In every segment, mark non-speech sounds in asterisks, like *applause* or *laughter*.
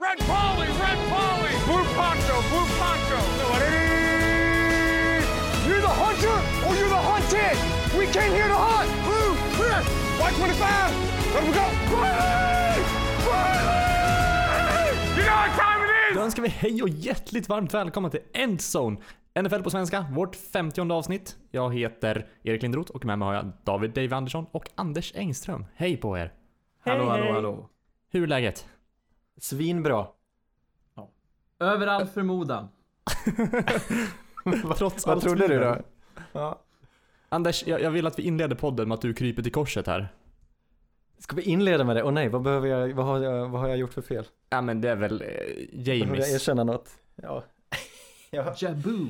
Red Polly, Red Polly, Blue Poncho, Blue Poncho. You're the hunter or you're the hunted. We came here to hunt. Blue, clear. White 25. Let we go. Riley! Riley! You know what time it is. Då önskar vi hej och hjärtligt varmt välkomna till Endzone. NFL på svenska, vårt 50 avsnitt. Jag heter Erik Lindroth och med mig har jag David Dave Andersson och Anders Engström. Hej på er! Hallå, hallå, hallå. Hur är läget? Svinbra. Över all förmodan. *laughs* Trots Vad allt trodde du då? tvivel. Anders, jag, jag vill att vi inleder podden med att du kryper till korset här. Ska vi inleda med det? Åh nej, vad behöver jag, vad har jag, vad har jag gjort för fel? Ja men det är väl eh, Behöver jag Jamies. erkänna något? Ja. *laughs* ja. Jaboo.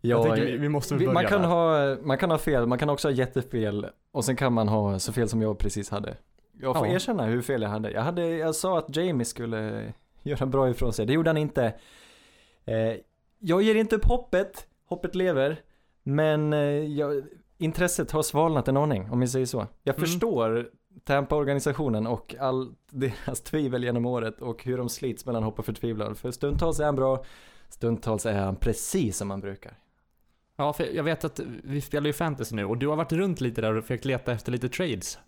Jag Ja, tänker vi, vi måste väl vi, börja man, kan där. ha, man kan ha fel, man kan också ha jättefel och sen kan man ha så fel som jag precis hade. Jag får Ja. erkänna hur fel jag hade. Jag, hade. jag sa att Jamie skulle göra bra ifrån sig, det gjorde han inte. Eh, jag ger inte upp hoppet, hoppet lever, men eh, jag, intresset har svalnat en aning om vi säger så. Jag Mm. förstår Tampa-organisationen och all deras *laughs* tvivel genom året och hur de slits mellan hopp och förtvivlan. För stundtals är han bra, stundtals är han precis som han brukar. Ja, för jag vet att vi spelar ju fantasy nu och du har varit runt lite där och försökt leta efter lite trades.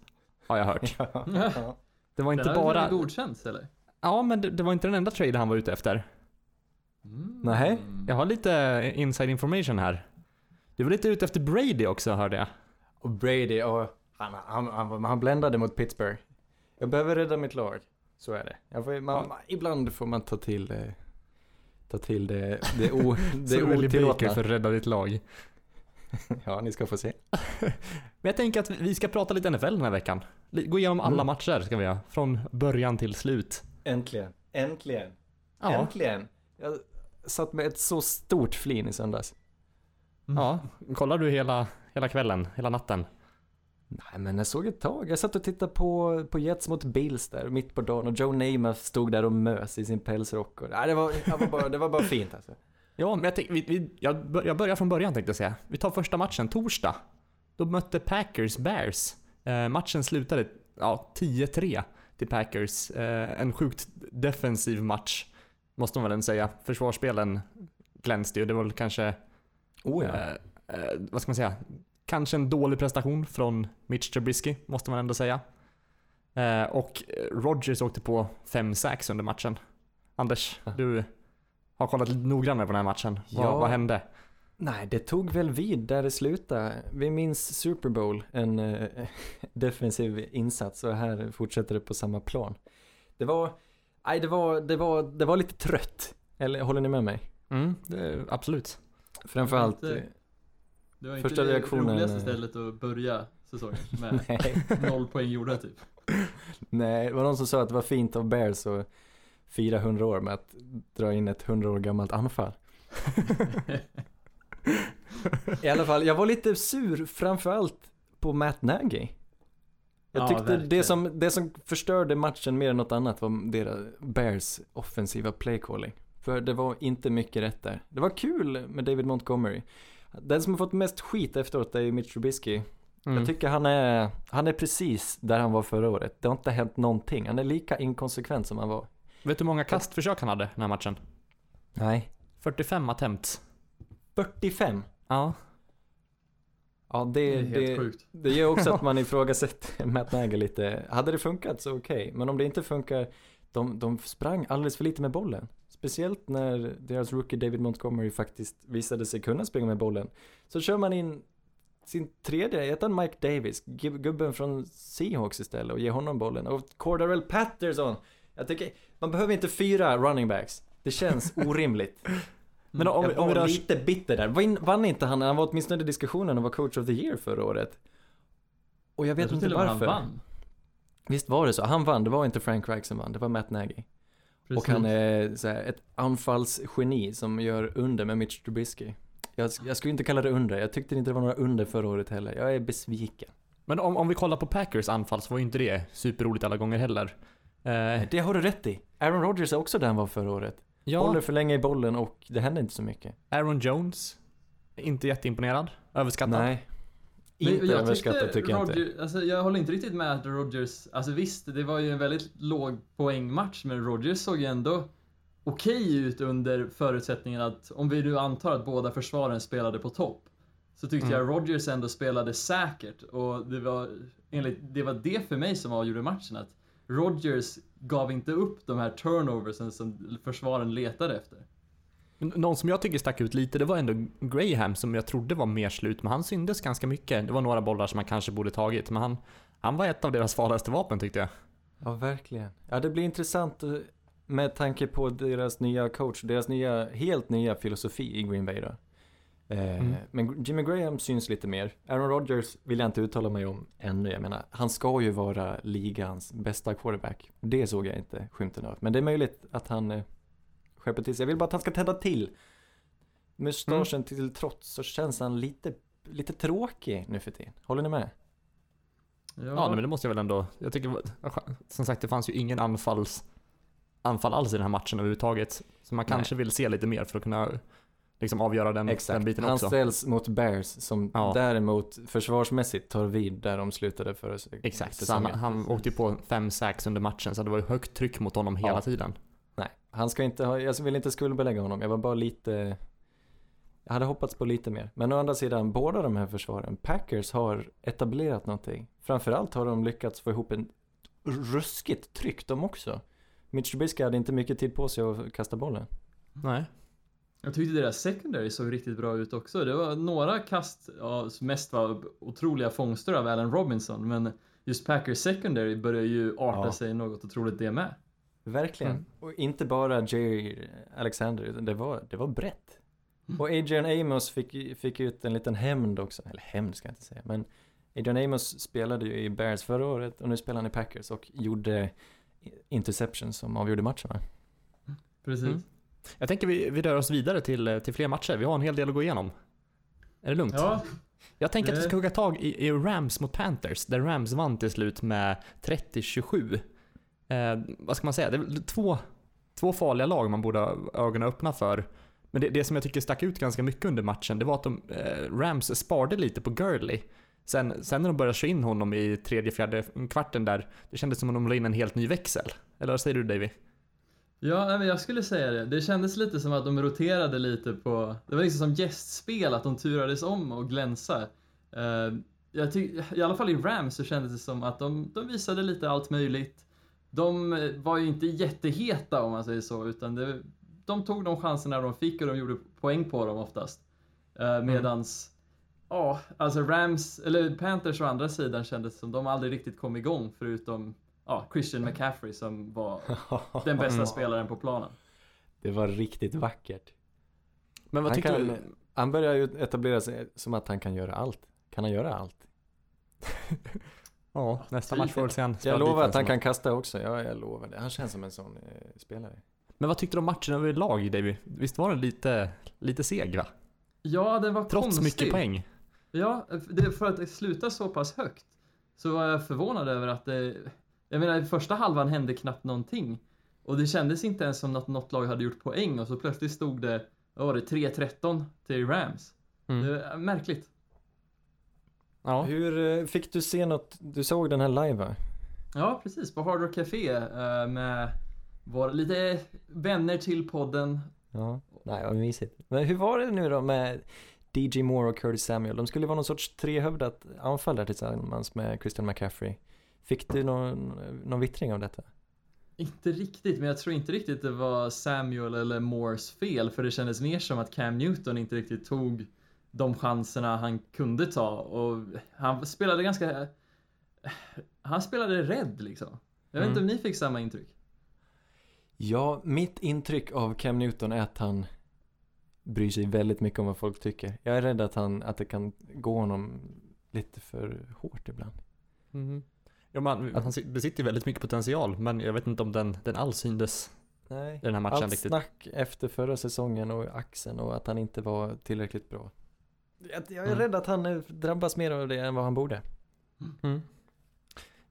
Har jag hört. *laughs* Ja. Det var inte Den bara... bara... godkänts eller? Ja, men det, det var inte den enda trade han var ute efter. Mm. Nej. Jag har lite inside information här. Du var lite ute efter Brady också hörde jag. Och Brady, och han, han, han, han bländade mot Pittsburgh. Jag behöver rädda mitt lag. Så är det. Jag får, man, man, ibland får man ta till, eh, ta till det, det, o, *laughs* det otillåtna. för att rädda ditt lag. *laughs* Ja, ni ska få se. Men jag tänker att vi ska prata lite NFL den här veckan. Gå igenom alla Mm. matcher ska vi göra. Från början till slut. Äntligen. Äntligen. Ja. Äntligen. Jag satt med ett så stort flin i söndags. Ja, kollar du hela, hela kvällen, hela natten? Nej men jag såg ett tag. Jag satt och tittade på, på Jets mot Bills där mitt på dagen och Joe Namath stod där och mös i sin pälsrock. Och, nej, det, var, det, var bara, det var bara fint alltså. Ja, men jag, tänk, vi, vi, jag, jag börjar från början tänkte jag säga. Vi tar första matchen, torsdag. Då mötte Packers Bears. Eh, matchen slutade ja, 10-3 till Packers. Eh, en sjukt defensiv match, måste man väl säga. Försvarsspelen glänste ju. Det var väl kanske, Oh ja. eh, eh, vad ska man säga, kanske en dålig prestation från Mitch Trubisky, måste man ändå säga. Eh, och Rodgers åkte på 5-6 under matchen. Anders, du har kollat lite noggrannare på den här matchen. Vad, Ja. vad hände? Nej, det tog väl vid där det slutade. Vi minns Super Bowl, en eh, *laughs* defensiv insats och här fortsätter det på samma plan. Det var, nej det var, det var, det var lite trött. Eller håller ni med mig? Mm, det, absolut. Framförallt, Inte- eh, Det var Första inte reaktionen, det roligaste eh, stället att börja säsongen med. *laughs* Noll poäng gjorda typ. nej, det var någon som sa att det var fint av Bears att fira 100 år med att dra in ett 100 år gammalt anfall. *laughs* I alla fall, jag var lite sur framförallt på Matt Nagy. Jag Ja, tyckte det verkligen. som, det som förstörde matchen mer än något annat var deras Bears offensiva playcalling. För det var inte mycket rätt där. Det var kul med David Montgomery. Den som har fått mest skit efteråt är ju Mitch Trubisky. Mm. Jag tycker han är, han är precis där han var förra året. Det har inte hänt någonting. Han är lika inkonsekvent som han var. Vet du hur många kastförsök han hade den här matchen? Nej. 45 attempts. 45. Ja. Ja, Det det, är helt det, sjukt. det gör också att man *laughs* ifrågasätter Matt Nagy lite. Hade det funkat så okej, men om det inte funkar, de, de sprang alldeles för lite med bollen. Speciellt när deras rookie David Montgomery faktiskt visade sig kunna springa med bollen. Så kör man in sin tredje, heter han Mike Davis, gub- gubben från Seahawks istället och ger honom bollen. Och Cordarell Patterson. Jag tycker, man behöver inte fyra running backs. Det känns *laughs* orimligt. Men om, jag om var rör... lite bitter där. Vann, vann inte han, han var åtminstone i diskussionen och var coach of the year förra året. Och jag vet Jag inte till och med han varför. vann. Visst var det så? Han vann, det var inte Frank Reich som vann, det var Matt Nagy. Och Precis. han är så här, ett anfallsgeni som gör under med Mitch Trubisky. Jag, jag skulle inte kalla det under, jag tyckte inte det var några under förra året heller. Jag är besviken. Men om, om vi kollar på Packers anfall så var ju inte det superroligt alla gånger heller. Eh, Det har du rätt i. Aaron Rodgers är också där han var förra året. ja, Håller för länge i bollen och det händer inte så mycket. Aaron Jones. Inte jätteimponerad. Överskattad. Nej. Inte jag överskattat tyckte tycker jag inte. Roger, Alltså, jag håller inte riktigt med att Rodgers, alltså visst, det var ju en väldigt låg poängmatch, men Rodgers såg ju ändå okej ut under förutsättningen att, om vi nu antar att båda försvaren spelade på topp, så tyckte Mm. jag Rodgers ändå spelade säkert och det var, enligt, det var det för mig som avgjorde matchen, att Rodgers gav inte upp de här turnoversen som försvaren letade efter. Någon som jag tycker stack ut lite, det var ändå Graham som jag trodde var mer slut, men han syndes ganska mycket. Det var några bollar som han kanske borde tagit, men han, han var ett av deras farligaste vapen tyckte jag. Ja, verkligen. Ja, det blir intressant eh, med tanke på deras nya coach, deras nya, helt nya filosofi i Green Bay då. Eh, Mm. Men Jimmy Graham syns lite mer. Aaron Rodgers vill jag inte uttala mig om ännu. Jag menar, han ska ju vara ligans bästa quarterback. Det såg jag inte skymten av. Men det är möjligt att han eh, skärper till sig. Jag vill bara att han ska tända till. Mustaschen Mm. till trots så känns han lite, lite tråkig nu för tiden. Håller ni med? Ja, men det måste jag väl ändå. Jag tycker, som sagt, det fanns ju ingen anfalls, anfall alls i den här matchen överhuvudtaget. Så man Nej. kanske vill se lite mer för att kunna liksom avgöra den, den biten Han också. ställs mot Bears som Ja. däremot försvarsmässigt tar vid där de slutade förra Exakt, säsongen. han, han åkte ju på fem sax under matchen så det var högt tryck mot honom hela Ja. tiden. Nej, han ska inte ha, jag vill inte skuldbelägga honom. Jag var bara lite, jag hade hoppats på lite mer. Men å andra sidan, båda de här försvaren, Packers har etablerat någonting. Framförallt har de lyckats få ihop en ruskigt tryck de också. Mitch Trubisky hade inte mycket tid på sig att kasta bollen. Nej. Jag tyckte deras secondary såg riktigt bra ut också. Det var några kast, ja, som mest var otroliga fångster av Allen Robinson, men just Packers secondary börjar ju arta Ja. sig något otroligt det med. Verkligen. Mm. Och inte bara Jay Alexander, utan det var, det var brett. Och Adrian Amos fick, fick ut en liten hämnd också. Eller hämnd ska jag inte säga, men Adrian Amos spelade ju i Bears förra året och nu spelar han i Packers och gjorde interceptions som avgjorde matchen va? Precis. Mm. Jag tänker vi, vi rör oss vidare till, till fler matcher. Vi har en hel del att gå igenom. Är det lugnt? Ja, Jag tänker att vi ska hugga tag i, i Rams mot Panthers, där Rams vann till slut med 30-27. Eh, vad ska man säga? Det är två, två farliga lag man borde ha ögonen öppna för. Men det, det som jag tycker stack ut ganska mycket under matchen, det var att de, eh, Rams sparade lite på Gurley. Sen, sen när de började köra in honom i tredje, fjärde kvarten där, det kändes som om de la in en helt ny växel. Eller vad säger du Davy? Ja men jag skulle säga det. Det kändes lite som att de roterade lite på, det var liksom som gästspel, att de turades om och glänsa. Eh, jag tyck, I alla fall i Rams så kändes det som att de, de visade lite allt möjligt. De eh, var ju inte jätteheta om man säger så, utan det, de tog de chanserna de fick och de gjorde poäng på dem oftast. Uh, medans, ja, alltså Rams, eller Panthers å andra sidan kändes som de aldrig riktigt kom igång förutom ja, Christian McCaffrey som var *laughs* den bästa spelaren på planen. Det var riktigt vackert. Men vad Han tycker kan- du? Han börjar ju etablera sig som att han kan göra allt. Kan han göra allt? *laughs* Ja, nästa match får vi se han Jag lovar att han kan kasta också. Ja, jag lovar det. Han känns som en sån eh, spelare. Men vad tyckte du om matchen överlag Davy? Visst var den lite, lite seg va? Ja, den var Trots konstig. mycket poäng. Ja, det, för att det slutar så pass högt så var jag förvånad över att det... Jag menar, i första halvan hände knappt någonting. Och det kändes inte ens som att något lag hade gjort poäng och så plötsligt stod det, vad var det, 3-13 till Rams. Mm. Det är märkligt. Ja. Hur eh, fick du se något? Du såg den här live va? Ja, precis. På Hard Rock Café eh, med våra lite vänner till podden. Ja. Nej, vad mysigt. Men hur var det nu då med DJ Moore och Curtis Samuel? De skulle vara någon sorts trehövdat anfall där tillsammans med Christian McCaffrey. Fick du någon, någon vittring av detta? Inte riktigt, men jag tror inte riktigt det var Samuel eller Moores fel, för det kändes mer som att Cam Newton inte riktigt tog de chanserna han kunde ta och han spelade ganska... Han spelade rädd liksom. Jag vet inte om Mm. ni fick samma intryck? Ja, mitt intryck av Cam Newton är att han bryr sig väldigt mycket om vad folk tycker. Jag är rädd att, han, att det kan gå honom lite för hårt ibland. Mhm. Ja, man, han si- besitter ju väldigt mycket potential, men jag vet inte om den, den alls syndes Nej. i den här matchen Allt riktigt. snack efter förra säsongen och axeln och att han inte var tillräckligt bra. Jag, jag är Mm. rädd att han eh, drabbas mer av det än vad han borde. Mm.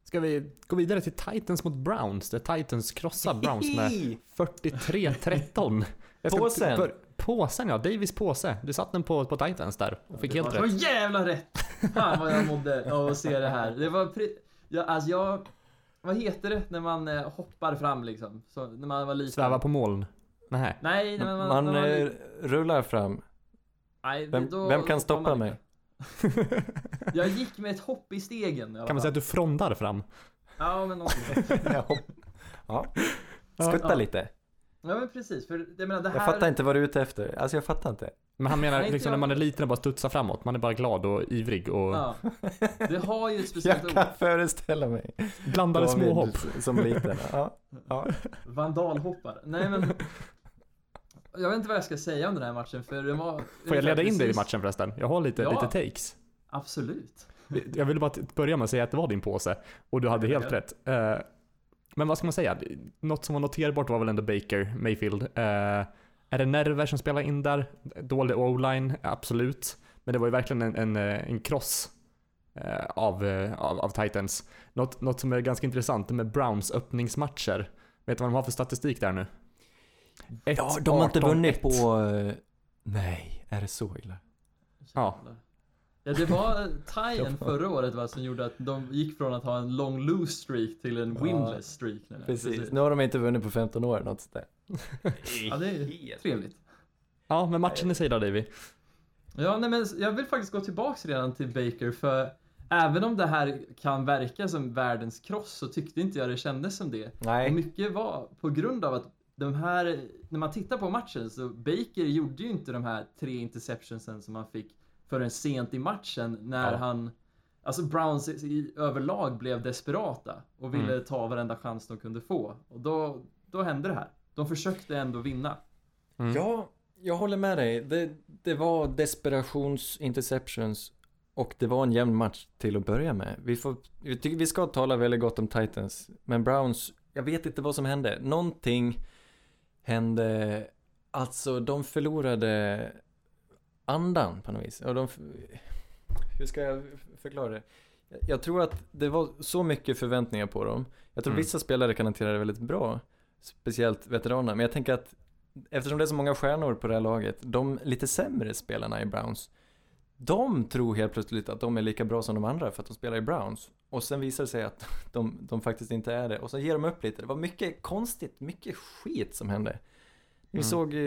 Ska vi gå vidare till Titans mot Browns, där Titans krossar Browns med *laughs* 43-13. Jag ska Påsen. bör- Påsen ja, Davis påse. Du satte den på, på Titans där och fick helt Det var rätt. jävla rätt! Fan vad jag mådde av att se det här. Det var pre- jag, alltså jag, vad heter det när man eh, hoppar fram liksom? Så, när man var liten. Sväva på moln? Nej. Nej, när man, Man man var eh, rullar fram. Nej, Vem, då- vem kan stoppa mig? Jag gick med ett hopp i stegen. Kan man säga att du frondar fram? Ja, men. *laughs* Jag hopp- ja. Skutta Ja. lite. Ja, men precis. För jag menar det här... Jag fattar inte vad du är ute efter. Alltså jag fattar inte. Men han menar Nej, liksom jag. när man är liten och bara studsar framåt. Man är bara glad och ivrig och Ja. Det har ju ett *laughs* speciellt Jag ord. kan föreställa mig. blandade småhopp. Som liten. Ja. Ja. Vandalhoppar. Nej men... Jag vet inte vad jag ska säga om den här matchen för det var... Får jag leda in dig i matchen förresten? Jag har lite, Ja. lite takes. Absolut. Jag ville bara börja med att säga att det var din påse. Och du hade helt ja. rätt. Eh, Men vad ska man säga? Något som var noterbart var väl ändå Baker Mayfield. Är det nerver som spelar in där? Dålig o-line? Absolut. Men det var ju verkligen en, en, eh, en cross eh, av, eh, av, av Titans. Något, något som är ganska intressant med Browns öppningsmatcher. Vet du vad de har för statistik där nu? ja, de har inte 1-18-1. vunnit på... eh, Nej, är det så illa? Ja. Ja det var Tyen *laughs* förra året va, som gjorde att de gick från att ha en long lose streak till en Ja. winless streak. nu. Precis. Nu har de inte vunnit på 15 år något sånt där. Ja det är trevligt. Ja, men matchen i sig då Davy? Ja nej men jag vill faktiskt gå tillbaks redan till Baker för även om det här kan verka som världens kross så tyckte inte jag det kändes som det. Och Nej. mycket var på grund av att de här, när man tittar på matchen så Baker gjorde ju inte de här tre interceptionsen som han fick förrän sent i matchen när Ja. han Alltså Browns i, i, överlag blev desperata och ville Mm. ta varenda chans de kunde få. Och då, då hände det här. De försökte ändå vinna. Mm. Ja, jag håller med dig. Det, det var desperations interceptions och det var en jämn match till att börja med. Vi, får, vi, tycker, vi ska tala väldigt gott om Titans, men Browns, jag vet inte vad som hände. Någonting hände, alltså de förlorade andan på något vis. Och de, hur ska jag förklara det? Jag tror att det var så mycket förväntningar på dem. Jag tror Mm. vissa spelare kan hantera det väldigt bra. Speciellt veteranerna. Men jag tänker att eftersom det är så många stjärnor på det här laget, de lite sämre spelarna i Browns, de tror helt plötsligt att de är lika bra som de andra för att de spelar i Browns. Och sen visar det sig att de, de faktiskt inte är det. Och så ger de upp lite. Det var mycket konstigt, mycket skit som hände. Ni Mm. såg eh,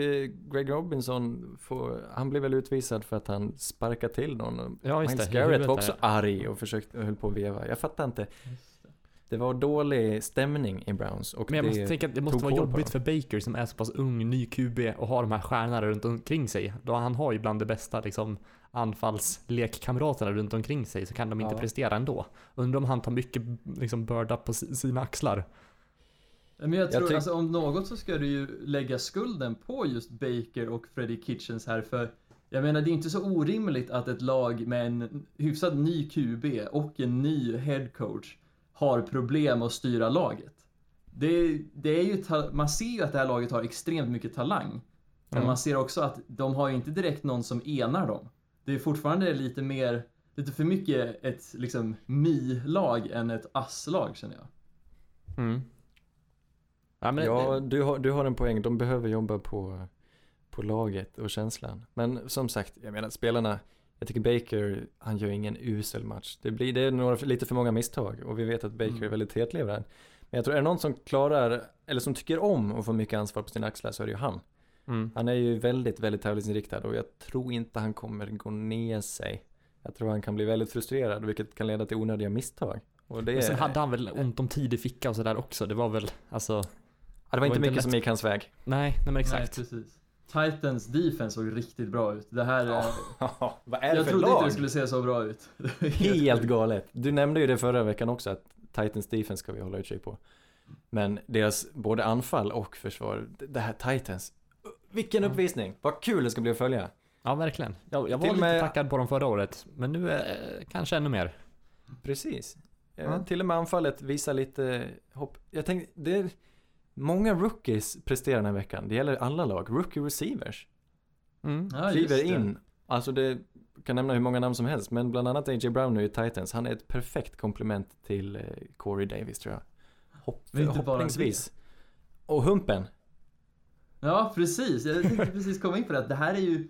Greg Robinson, få, han blev väl utvisad för att han sparkade till någon. Ja, Miles det. Garrett var där, också ja. arg och försökte, höll på att veva. Jag fattar inte. Det var dålig stämning i Browns. Och Men jag det, måste tänka att det måste vara jobbigt för. Baker som är så pass ung, ny QB och har de här stjärnorna runt omkring sig. Då han har ju bland det bästa liksom anfallslekkamraterna runt omkring sig så kan de inte Ja. prestera ändå. Undrar om han tar mycket liksom börda på si- sina axlar. Men jag tror, tyck- alltså om något så ska du ju lägga skulden på just Baker och Freddie Kitchens här för jag menar det är inte så orimligt att ett lag med en hyfsat ny QB och en ny head coach har problem att styra laget. Det, det är ju, man ser ju att det här laget har extremt mycket talang. Men Mm. man ser också att de har ju inte direkt någon som enar dem. Det är fortfarande lite mer, lite för mycket ett liksom mi-lag än ett ass-lag känner jag. Mm. Ja, men Ja, du har, du har en poäng. De behöver jobba på, på laget och känslan. Men som sagt, jag menar spelarna, jag tycker Baker, han gör ingen usel match. Det blir det är några, lite för många misstag och vi vet att Baker Mm. är väldigt hetlevrad. Men jag tror, är det någon som klarar, eller som tycker om att få mycket ansvar på sina axlar så är det ju han. mm. Han är ju väldigt, väldigt tävlingsinriktad och jag tror inte han kommer gå ner sig. Jag tror han kan bli väldigt frustrerad vilket kan leda till onödiga misstag. Och det, Men sen hade han väl ont om tid i ficka och sådär också. Det var väl, alltså, det var inte mycket lätt. som gick hans väg. nej, nej men exakt. Nej, precis. Titans defense såg riktigt bra ut. Det här... eh, *laughs* Vad är jag trodde inte det skulle se så bra ut. *laughs* Helt galet. Du nämnde ju det förra veckan också att Titans defense ska vi hålla utkik på. Men deras både anfall och försvar, det här Titans. Vilken uppvisning! Vad kul det ska bli att följa. Ja, verkligen. Jag, jag var Till lite med- tackad på dem förra året, men nu eh, kanske ännu mer. Precis. Ja. Till och med anfallet visar lite hopp. Jag tänkte, det är många rookies presterar den här veckan. Det gäller alla lag. Rookie receivers. Mm. Ja, kliver det. in. Alltså det kan nämna hur många namn som helst, men bland annat A.J. Brown nu i Titans. Han är ett perfekt komplement till eh, Corey Davis tror jag. Hopp, hoppningsvis. Och Humpen. Ja, precis. Jag tänkte precis komma in på det. Det här är ju...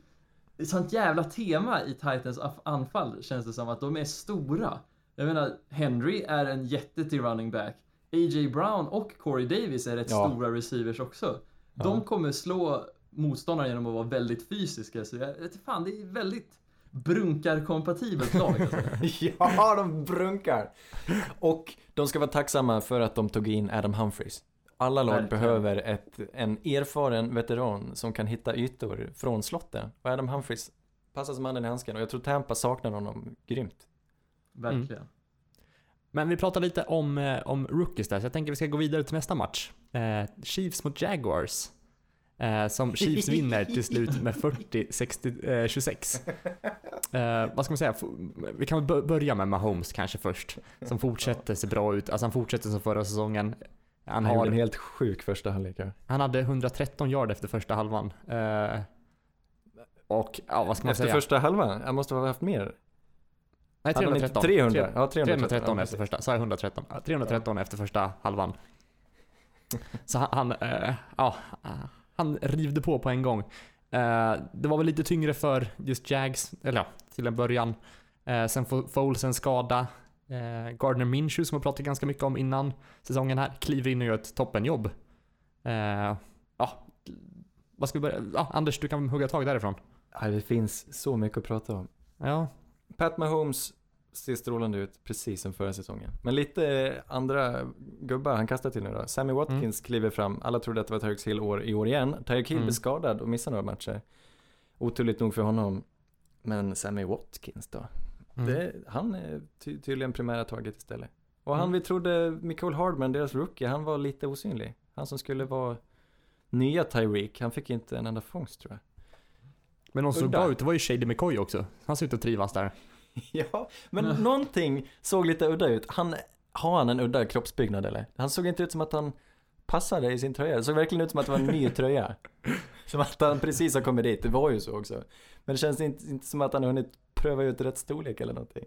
ett sånt jävla tema i Titans anfall känns det som att de är stora. Jag menar, Henry är en jätte till running back. A.J. Brown och Corey Davis är rätt Ja. stora receivers också. De kommer slå motståndare genom att vara väldigt fysiska, så jag vet fan, det är väldigt brunkarkompatibelt lag alltså. *laughs* ja, de brunkar. Och de ska vara tacksamma för att de tog in Adam Humphries. Alla lag Verkligen. behöver ett, en erfaren veteran som kan hitta ytor från slotten. Och Adam Humphries passar som handen i handsken och jag tror Tampa saknar honom grymt. Verkligen. Men vi pratar lite om, eh, om rookies där, så jag tänker vi ska gå vidare till nästa match. Eh, Chiefs mot Jaguars. Eh, som Chiefs vinner till slut med 40-26. Eh, vad ska man säga? Vi kan väl bö- börja med Mahomes kanske först. Som fortsätter se bra ut. Alltså han fortsätter som förra säsongen. Han, Han gjorde en har, helt sjuk första halvlek. han hade 113 yard efter första halvan. Eh, och ja, vad ska man Efter säga? första halvan, han måste ha haft mer. Nej, Hade han inte 313. 300? Tre- Ja, 313. 313 Ja, efter första, sa jag 113? Ja, 313 efter första halvan. *laughs* Så han, han eh, ja, han rivde på på en gång. Eh, det var väl lite tyngre för just Jags, eller ja, till en början. Eh, sen får Foles en skada. Gardner Minshew som vi pratat ganska mycket om innan säsongen här, kliver in och gör ett toppenjobb. Ja, vad ska vi börja? Ja, Anders, du kan hugga tag därifrån. Ja, det finns så mycket att prata om. Ja, Pat Mahomes ser strålande ut precis som förra säsongen. Men lite andra gubbar han kastar till nu då. Sammy Watkins kliver fram. Alla trodde att det var Tyreek Hill år i år igen. Tyreek Hill Mm. blir skadad och missar några matcher. Oturligt nog för honom. Men Sammy Watkins då? mm. Det, han är ty tydligen primära taget istället. Och han Mm. vi trodde, Michael Hardman, deras rookie, han var lite osynlig. Han som skulle vara nya Tyreek, han fick inte en enda fångst tror jag. Men någon såg bra ut, det var ju Shady McCoy också. Han ser ut att trivas där. *laughs* Ja, men Mm. någonting såg lite udda ut. Han, har han en udda kroppsbyggnad eller? Han såg inte ut som att han passade i sin tröja. Det såg verkligen ut som att det var en ny *laughs* tröja. Som att han precis har kommit dit. Det var ju så också. Men det känns inte, inte som att han har hunnit pröva ut rätt storlek eller någonting.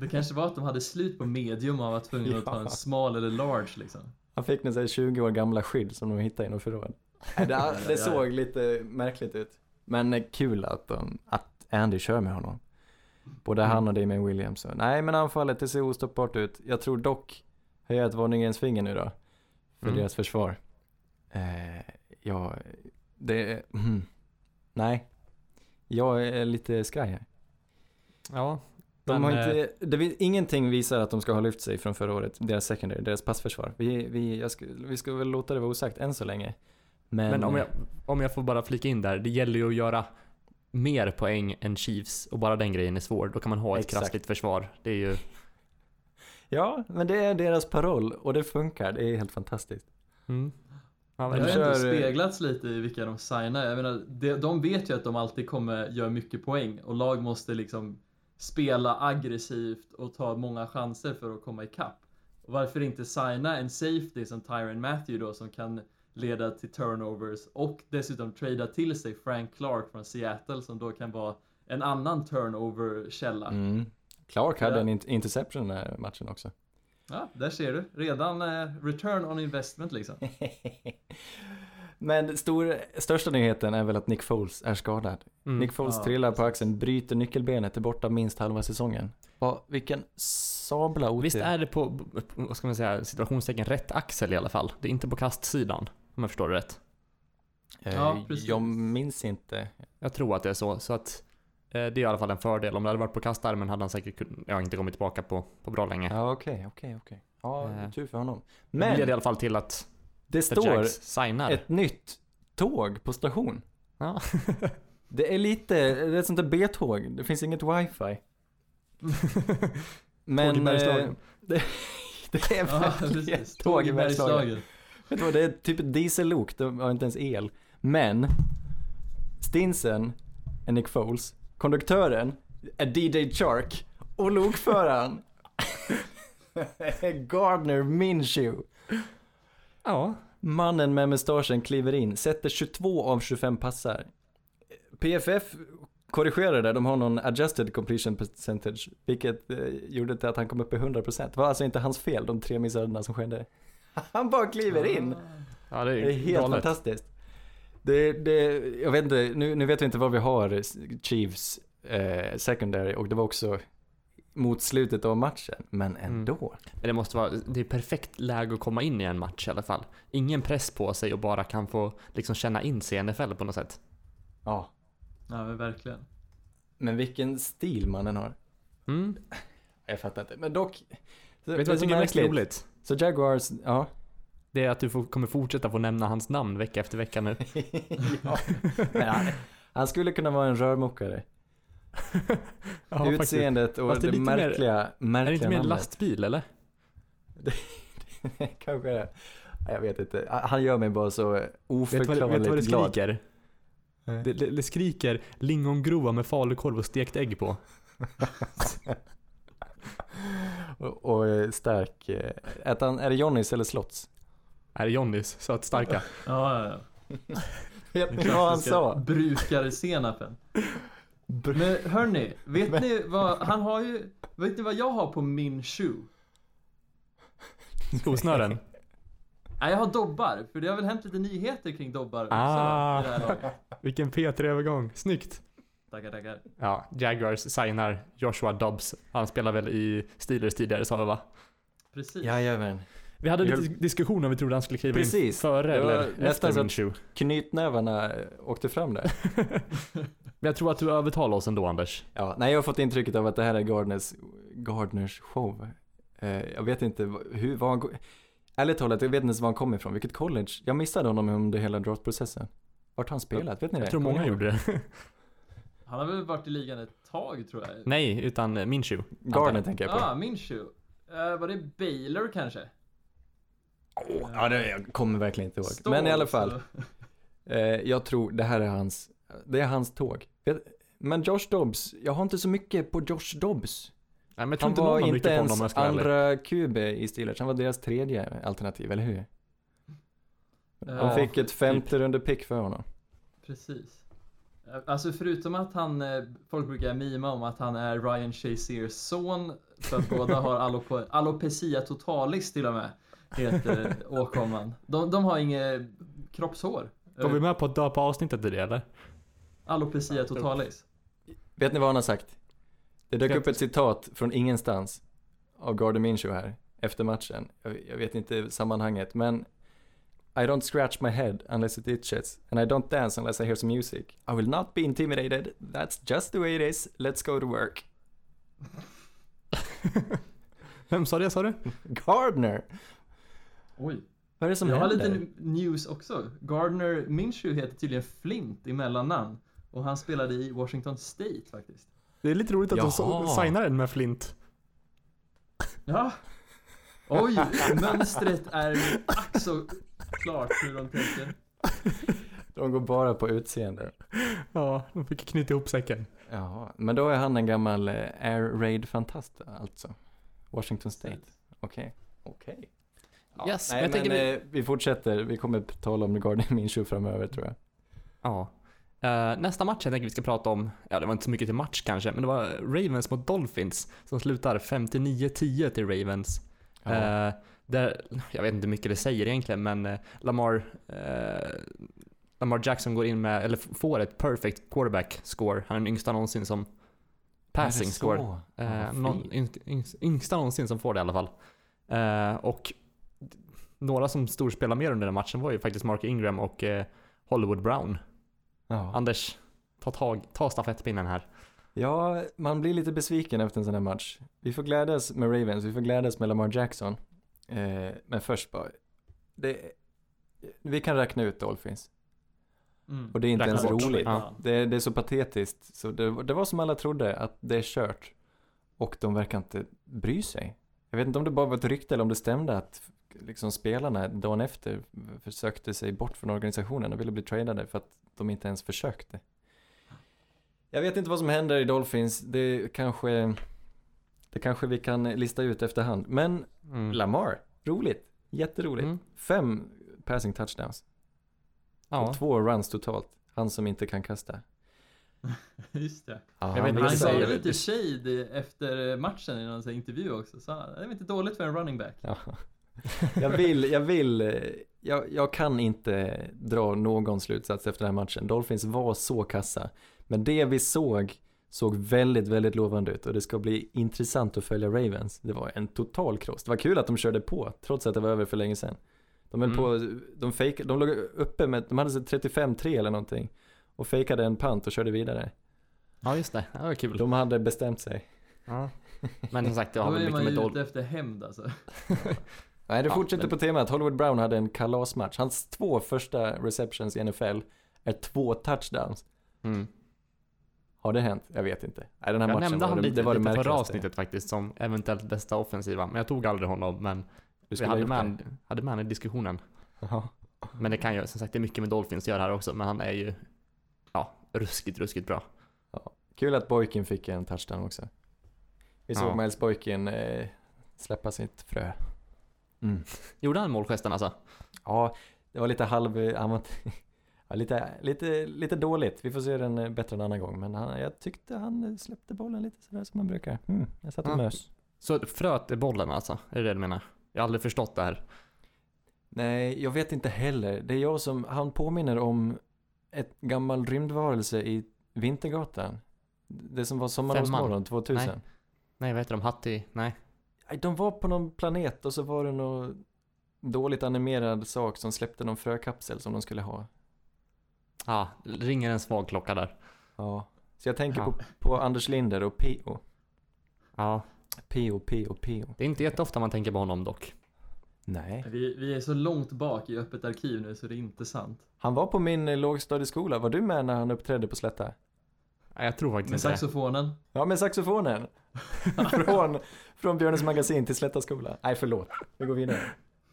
Det kanske var att de hade slut på medium och han var tvungen att ta en Ja. small eller large liksom. Han fick här 20 år gamla skydd som de hittade i något förråd. *laughs* Det, det såg lite märkligt ut. Men eh, kul att, de, att Andy kör med honom. Både han och Damien Williams. Nej men anfallet det ser ostoppbart ut. Jag tror dock, höja ett varningens finger nu då. För Mm. deras försvar. Eh, ja, det, mm, nej. Jag är lite skraj här. Ja, De Men, har inte, det, vi- ingenting visar att de ska ha lyft sig från förra året, deras secondary, deras passförsvar. Vi, vi, ska, vi ska väl låta det vara osagt än så länge. Men, Men om jag, om jag får bara flika in där, det gäller ju att göra mer poäng än Chiefs och bara den grejen är svår. Då kan man ha ett Exakt. krassligt försvar. Det är ju... *laughs* Ja, men det är deras paroll och det funkar. Det är helt fantastiskt. Mm. Ja, Det har kör- ändå speglats lite i vilka de signar. Jag menar, de, de vet ju att de alltid kommer göra mycket poäng och lag måste liksom spela aggressivt och ta många chanser för att komma ikapp. Och varför inte signa en safety som Tyron Matthew då som kan leda till turnovers och dessutom trada till sig Frank Clark från Seattle som då kan vara en annan turnover-källa. Mm. Clark hade Ja. en int- interception den här matchen också. Ja, där ser du. Redan eh, return on investment liksom. *laughs* Men stor, största nyheten är väl att Nick Foles är skadad. mm. Nick Foles Ja, trillar på axeln, bryter nyckelbenet, är borta minst halva säsongen. Va, vilken sabla otur. Visst är det på, på, vad ska man säga, situationstecken rätt axel i alla fall. Det är inte på kastsidan, om jag förstår det rätt. Eh, Ja, precis. Jag minns inte. Jag tror att det är så, så att eh, det är i alla fall en fördel. Om det hade varit på kastarmen hade han säkert ja, inte kommit tillbaka på, på bra länge. Ja, okej, okej, okej. Ja, Eh. tur för honom. Men det leder i alla fall till att, det står signar. ett nytt tåg på station. Ja. *laughs* Det är lite, det är ett sånt där B-tåg. Det finns inget wifi. *laughs* Men... Tåg i Bergslagen. det, *laughs* det är Ja, verkligen precis. tåg i Bergslagen. Vet du vad, det är typ ett diesellok, de har inte ens el. Men, Stinsen är Nick Foles, konduktören är DJ Chark och lokföraren är Gardner Minshew. ja. Mannen med mustaschen kliver in, sätter 22 av 25 passar. PFF korrigerar det, de har någon adjusted completion percentage, vilket eh, gjorde till att han kom upp i 100%. Det var alltså inte hans fel, de tre missarna som skedde. *laughs* Han bara kliver in. ja, det är, Det är helt galet. fantastiskt. Det, det, jag vet inte, nu, nu vet vi inte vad vi har Chiefs eh, secondary och det var också mot slutet av matchen, men ändå. Men det måste vara, det är perfekt läge att komma in i en match i alla fall. Ingen press på sig och bara kan få liksom känna in sig i NFL på något sätt. Ja. Ja, men verkligen. Men vilken stil mannen har. Mm. Jag fattar inte, men dock. Vet du vad jag tycker är mest roligt? Så Jaguars, ja. Det är att du får, kommer fortsätta få nämna hans namn vecka efter vecka nu. *laughs* ja. Han, han skulle kunna vara en rörmokare. *laughs* ja, Utseendet och Fast det det, är lite mer- märkliga, märkliga Är det inte mer en lastbil eller? *laughs* Kanske det. Jag vet inte. Han gör mig bara så du vad, vet du oförklarligt vad det glad. skriker? Det, det, det skriker lingongrova med falukorv och stekt ägg på. Och, och stark. eh, Äter han, är det Johnnys eller Slotts? Är det Johnnys sötstarka? *laughs* Ja, ja, ja. Vet ni vad han sa? Brukarsenapen. Men hörni, vet ni vad, han har ju, vet ni vad jag har på min shoe? Skosnören? Nej, jag har dobbar, för det har väl hänt lite nyheter kring dobbar också Ah. Vilken P3-övergång. Snyggt. Tackar, tackar. Ja, Jaguars signar Joshua Dobbs. Han spelar väl i Steelers tidigare sa vi va? Precis. Jajamän. Vi hade Jag- lite diskussion om vi trodde han skulle kliva in Precis. före Det var eller nästan efter så att- Minshew. Knytnävarna eh, åkte fram där. *laughs* Men jag tror att du övertalar oss ändå Anders. Ja, nej jag har fått intrycket av att det här är Gardners, Gardners show. Eh, jag vet inte hur, var han, ärligt talat, jag vet inte ens var han kom ifrån, vilket college. Jag missade honom under hela draftprocessen. Vart har han spelat? Vet ni det? Jag tror Kommer många gjorde det. *laughs* Han har väl varit i ligan ett tag tror jag. Nej, utan eh, Minshew. Gardner tänker jag på. Ah, Minshew. Uh, var det Baylor kanske? Åh, ja, det, jag kommer verkligen inte ihåg. Stå Men i alla fall, *laughs* eh, jag tror det här är hans, det är hans tåg. Men Josh Dobbs, jag har inte så mycket på Josh Dobbs. Nej, men jag tror Han inte var inte ens andra QB i Steelers, han var deras tredje alternativ, eller hur? De Ja, fick ett typ. femte runde pick för honom. Precis. Eh, Alltså förutom att han, eh, folk brukar mima om att han är Ryan Shaziers son, för att båda har *laughs* alope, alopecia totalis till och med, heter åkomman. De, de har inget kroppshår. Går vi med på att döpa avsnittet i det eller? Alopecia totalis. Vet ni vad han har sagt? Det dök upp ett citat från ingenstans av Gardner Minshew här efter matchen. Jag, jag vet inte sammanhanget, men I don't scratch my head unless it itches and I don't dance unless I hear some music. I will not be intimidated. That's just the way it is. Let's go to work. *laughs* Vem sa det sa du? Gardner! Oj. Vad är det som Jag har händer? lite news också. Gardner Minshew heter tydligen Flint i mellannamn. Och han spelade i Washington State faktiskt. Det är lite roligt att de Jaha. så- signar den med Flint. Ja. Oj, mönstret är ack så klart hur de tänker. De går bara på utseende. Ja, de fick knyta ihop säcken. Jaha, men då är han en gammal eh, Air Raid-fantast alltså. Washington State. Okej. Okej. Ja, Yes, nej, men tänker vi- eh, vi fortsätter. Vi kommer att tala om Gardner Minshew framöver tror jag. Ja. Eh, nästa match jag tänker vi ska prata om, ja det var inte så mycket till match kanske, men det var Ravens mot Dolphins som slutar 59-10 till Ravens. Ja. Eh, där, jag vet inte hur mycket det säger egentligen, men eh, Lamar, eh, Lamar Jackson går in med, eller får ett perfect quarterback score. Han är den yngsta någonsin som passing score. Eh, någon, yng- yng- yngsta någonsin som får det i alla fall. Eh, och några som storspelar mer under den matchen var ju faktiskt Mark Ingram och eh, Hollywood Brown. Ja. Anders, ta, tag, ta stafettpinnen här. ja, man blir lite besviken efter en sån här match. Vi får glädjas med Ravens, vi får glädjas med Lamar Jackson. Eh, men först bara, det, vi kan räkna ut Dolphins. Mm. Och det är inte Räkna ens bort. roligt. Ja. Det, det är så patetiskt. Så det, det var som alla trodde, att det är kört. Och de verkar inte bry sig. Jag vet inte om det bara var ett rykte eller om det stämde att liksom spelarna dagen efter försökte sig bort från organisationen och ville bli tradade för att de inte ens försökte. Jag vet inte vad som händer i Dolphins. Det kanske, det kanske vi kan lista ut efterhand. Men Mm. Lamar, roligt. Jätteroligt. Mm. Fem passing touchdowns. Ja. Och två runs totalt. Han som inte kan kasta. *laughs* Just det. Inte Han vad sa lite shade efter matchen i någon intervju också. Så han, det är inte dåligt för en running back. Ja. Jag vill, jag vill, jag, jag kan inte dra någon slutsats efter den här matchen. Dolphins var så kassa. Men det vi såg, såg väldigt, väldigt lovande ut och det ska bli intressant att följa Ravens. Det var en total kross. Det var kul att de körde på, trots att det var över för länge sedan. De höll Mm. på, de fake, de låg uppe med, de hade så 35-3 eller någonting. Och fejkade en pant och körde vidare. Ja, just det. Det var kul. De hade bestämt sig. Ja. Men som sagt, det *laughs* har Då väl är mycket man med ju ute Dolphins. efter hämnd alltså. *laughs* *laughs* Nej, det Ja, fortsätter men- på temat. Hollywood Brown hade en kalasmatch. Hans två första receptions i NFL är två touchdowns. Mm. Har det hänt? Jag vet inte. Nej, den här Jag matchen nämnde han det, lite, det var det lite förra märkligaste. avsnittet faktiskt som eventuellt bästa offensiva. Men jag tog aldrig honom. Men vi hade med, hade med han i diskussionen. det. Jaha. Men det kan ju, som sagt, det är mycket med Dolphins att göra här också. Men han är ju, ja, ruskigt, ruskigt bra. Kul att Boykin fick en touchdown också. Vi såg Ja. Miles Boykin eh, släppa sitt frö. Mm. Gjorde han målgesten alltså? Ja, det var lite halv... Han var, ja, lite, lite, lite dåligt. Vi får se den eh, bättre en annan gång. Men han, jag tyckte han eh, släppte bollen lite sådär som man brukar. Mm, jag satt och Ja. mös. Så fröt är bollen alltså? Är det det du menar? Jag har aldrig förstått det här. Nej, jag vet inte heller. Det är jag som, han påminner om ett gammal rymdvarelse i Vintergatan. Det som var Sommar hos Femman. morgon 2000. Nej. Nej, vad heter de? Hattie? Nej. Nej, de var på någon planet och så var det någon dåligt animerad sak som släppte någon frökapsel som de skulle ha. Ja, ringer en svag klocka där. Ja. Så jag tänker Ja. på, på Anders Linder och P.O. Ja, P.O. P.O. P.O. det är inte jätteofta man tänker på honom dock. Nej. Vi, vi är så långt bak i öppet arkiv nu så det är inte sant. Han var på min eh, lågstadieskola. Var du med när han uppträdde på Slätta? Nej, jag tror faktiskt Med inte det. saxofonen. Ja, med saxofonen. *laughs* från, från Björnes magasin till Slätta skola. Nej, förlåt. Vi går vidare.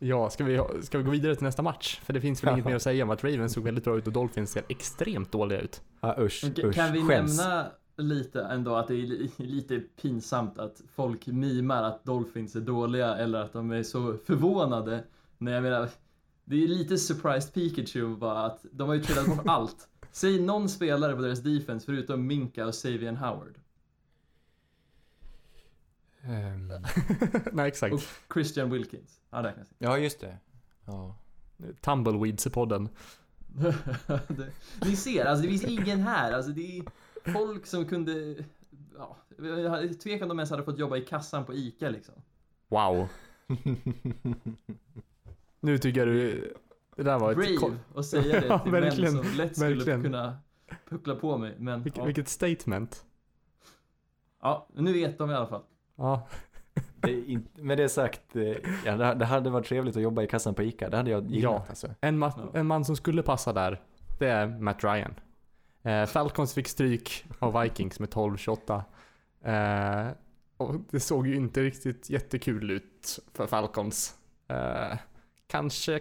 Ja, ska vi, ska vi gå vidare till nästa match? För det finns väl inget mer att säga om att Ravens såg väldigt bra ut och Dolphins ser extremt dåliga ut. Ja, usch, usch. Kan vi Skäms. nämna lite ändå att det är li- *laughs* lite pinsamt att folk mimar att Dolphins är dåliga eller att de är så förvånade. Nej, jag menar, det är lite surprised Pikachu bara att de har ju trillat bort *laughs* allt. Säg någon spelare på deras defense förutom Minka och Savian Howard. Ehm, *laughs* Nej, exakt. Och Christian Wilkins. Han räknas inte. ja, just det. Ja. Tumbleweeds i podden. *laughs* det, ni ser, alltså det finns ingen här. Alltså det är folk som kunde... Ja, jag tvekar om de ens hade fått jobba i kassan på ICA liksom. Wow. *laughs* Nu tycker jag du... Det där var ett... Brave att säga det Ja, till verkligen, män som lätt skulle verkligen. kunna puckla på mig. Men Vilket, ja. vilket statement. ja, nu vet de i alla fall. Ja, Det är inte, med det sagt, eh, ja, det, det hade varit trevligt att jobba i kassan på ICA. Det hade jag gillat Ja. alltså. en, ma- Ja. en man som skulle passa där, det är Matt Ryan. Eh, Falcons fick stryk av Vikings med 12-28. Eh, och det såg ju inte riktigt jättekul ut för Falcons. Eh, kanske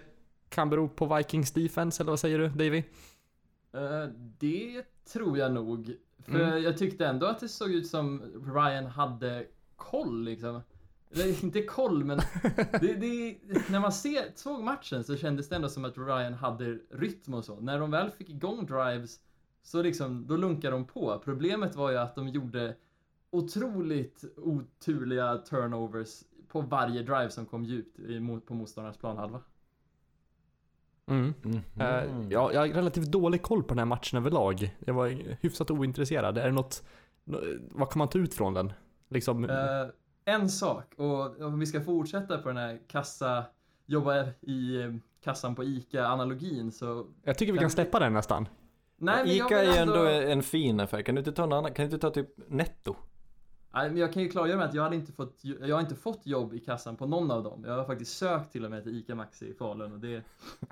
kan bero på Vikings defense, eller vad säger du Davy? Eh, det tror jag nog. För Mm. jag tyckte ändå att det såg ut som Ryan hade koll liksom. Eller *laughs* inte koll, men det, det, när man ser, såg matchen så kändes det ändå som att Ryan hade rytm och så. När de väl fick igång drives så liksom, då lunkade de på. Problemet var ju att de gjorde otroligt oturliga turnovers på varje drive som kom djupt på motståndarnas planhalva. Mm. Mhm. Eh, ja, jag har relativt dålig koll på den här matchen överlag. Jag var hyfsat ointresserad. Är det något, nå- vad kan man ta ut från den? Liksom, Eh, en sak, och om vi ska fortsätta på den här kassa, jobba i eh, kassan på ICA-analogin så... jag tycker vi kan kan vi- släppa den nästan. Nej, men jag ICA är ändå en fin affär. Kan du inte ta en annan, kan du inte ta typ Netto? Nej, men jag kan ju klargöra med att jag, hade inte fått, jag har inte fått jobb i kassan på någon av dem. Jag har faktiskt sökt till och med till ICA Maxi i Falun och det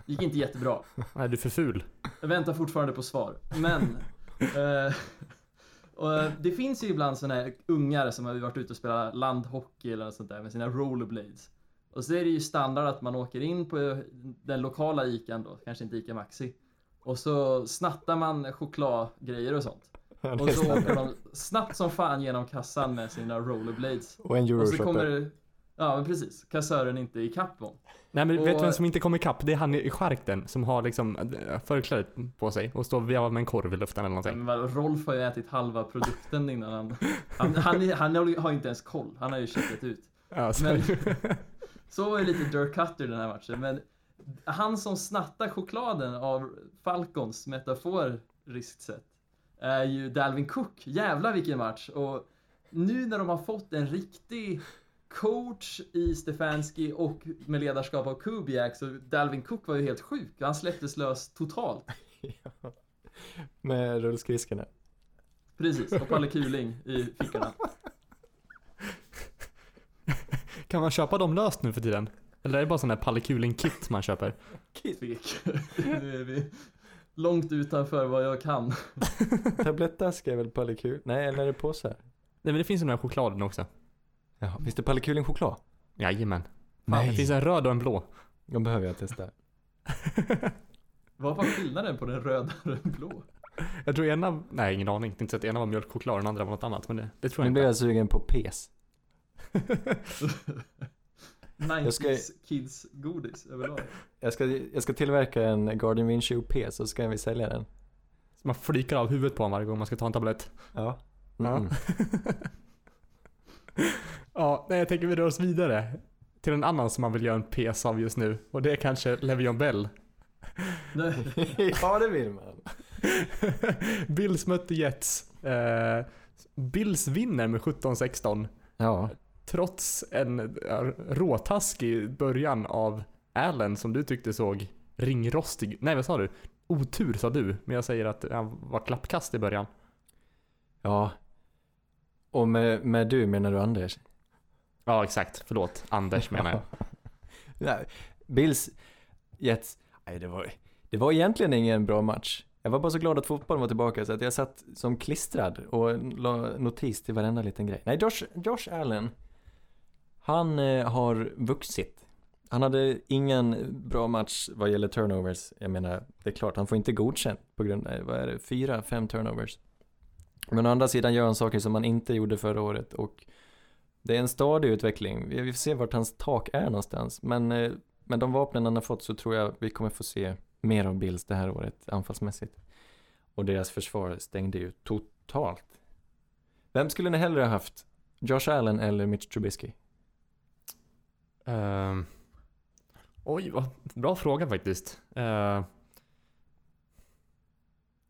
gick inte jättebra. *laughs* Nej, du är för ful. Jag väntar fortfarande på svar. Men... *laughs* eh, och eh, det finns ju ibland sådana här ungar som har varit ute och spelat landhockey eller något sånt där med sina rollerblades. Och så är det ju standard att man åker in på den lokala ICAn då, kanske inte ICA Maxi. Och så snattar man chokladgrejer och sånt. *laughs* Ja, Och så åker de snabbt som fan genom kassan med sina rollerblades. Och en euroshopper. Ja men precis, kassören inte ikapp dem. Nej men vet du Och- vem som inte kommer ikapp? Det är han i skärkten som har liksom äh, förklädet på sig och står och vevar med en korv i luften eller någonting. Men Rolf har ju ätit halva produkten innan han... Han, han, han har ju inte ens koll, han har ju checkat ut. Ja, så, Men- *laughs* Så var det lite Dirk Cutter den här matchen, men han som snattar chokladen av Falcons metaforiskt sett är ju Dalvin Cook. Jävlar vilken match! Och nu när de har fått en riktig coach i Stefanski och med ledarskap av Kubiak så Dalvin Cook var ju helt sjuk. Han släpptes lös totalt. Ja. *laughs* Med rullskridskorna. Precis, och Palle Kuling i fickorna. *laughs* Kan man köpa dem löst nu för tiden? Eller är det bara sån där pallekuling-kit man köper? *laughs* Tvek. Nu är vi långt utanför vad jag kan. Tablettaska är väl pallekul? Nej, eller är det påsar? Nej men det finns ju den här chokladen också. Ja, finns det pallekuling choklad? Jajamän. Nej. Det finns en röd och en blå. De behöver jag testa. *laughs* Vad var skillnaden på den röda och den blå? Jag tror ena, nej ingen aning. Inte så att ena var mjölkchoklad och den andra var något annat. Men det, det tror Nu jag blir inte. jag sugen på pes. *laughs* 90s ska- kids godis överlag. Jag ska, jag ska tillverka en Guardian Windshoe pes så ska vi sälja den. Så man flikar av huvudet på honom varje gång man ska ta en tablett. Ja. Ja. Mm. *laughs* Ja, nej jag tänker vi rör oss vidare. Till en annan som man vill göra en PS av just nu. Och det är kanske Le'Veon Bell. *laughs* Ja, det vill man. *laughs* Bills mötte Jets. Eh, Bills vinner med 17-16. Ja. Trots en råtaskig början av Allen som du tyckte såg ringrostig. Nej vad sa du? Otur sa du. Men jag säger att han var klappkast i början. Ja. Och med, med du menar du Anders? Ja exakt, förlåt. Anders *laughs* menar jag. Nej, Bills, Jets, nej det var, det var egentligen ingen bra match. Jag var bara så glad att fotbollen var tillbaka så att jag satt som klistrad och la notis till varenda liten grej. Nej, Josh, Josh Allen, han eh, har vuxit. Han hade ingen bra match vad gäller turnovers. Jag menar, det är klart, han får inte godkänt på grund av, vad är det, fyra, fem turnovers. Men å andra sidan gör han saker som han inte gjorde förra året och det är en stadig utveckling. Vi får se vart hans tak är någonstans. Men eh, med de vapnen han har fått så tror jag vi kommer få se mer av Bills det här året anfallsmässigt. Och deras försvar stängde ju totalt. Vem skulle ni hellre ha haft? Josh Allen eller Mitch Trubisky? Ehm, oj, vad bra fråga faktiskt. Uh,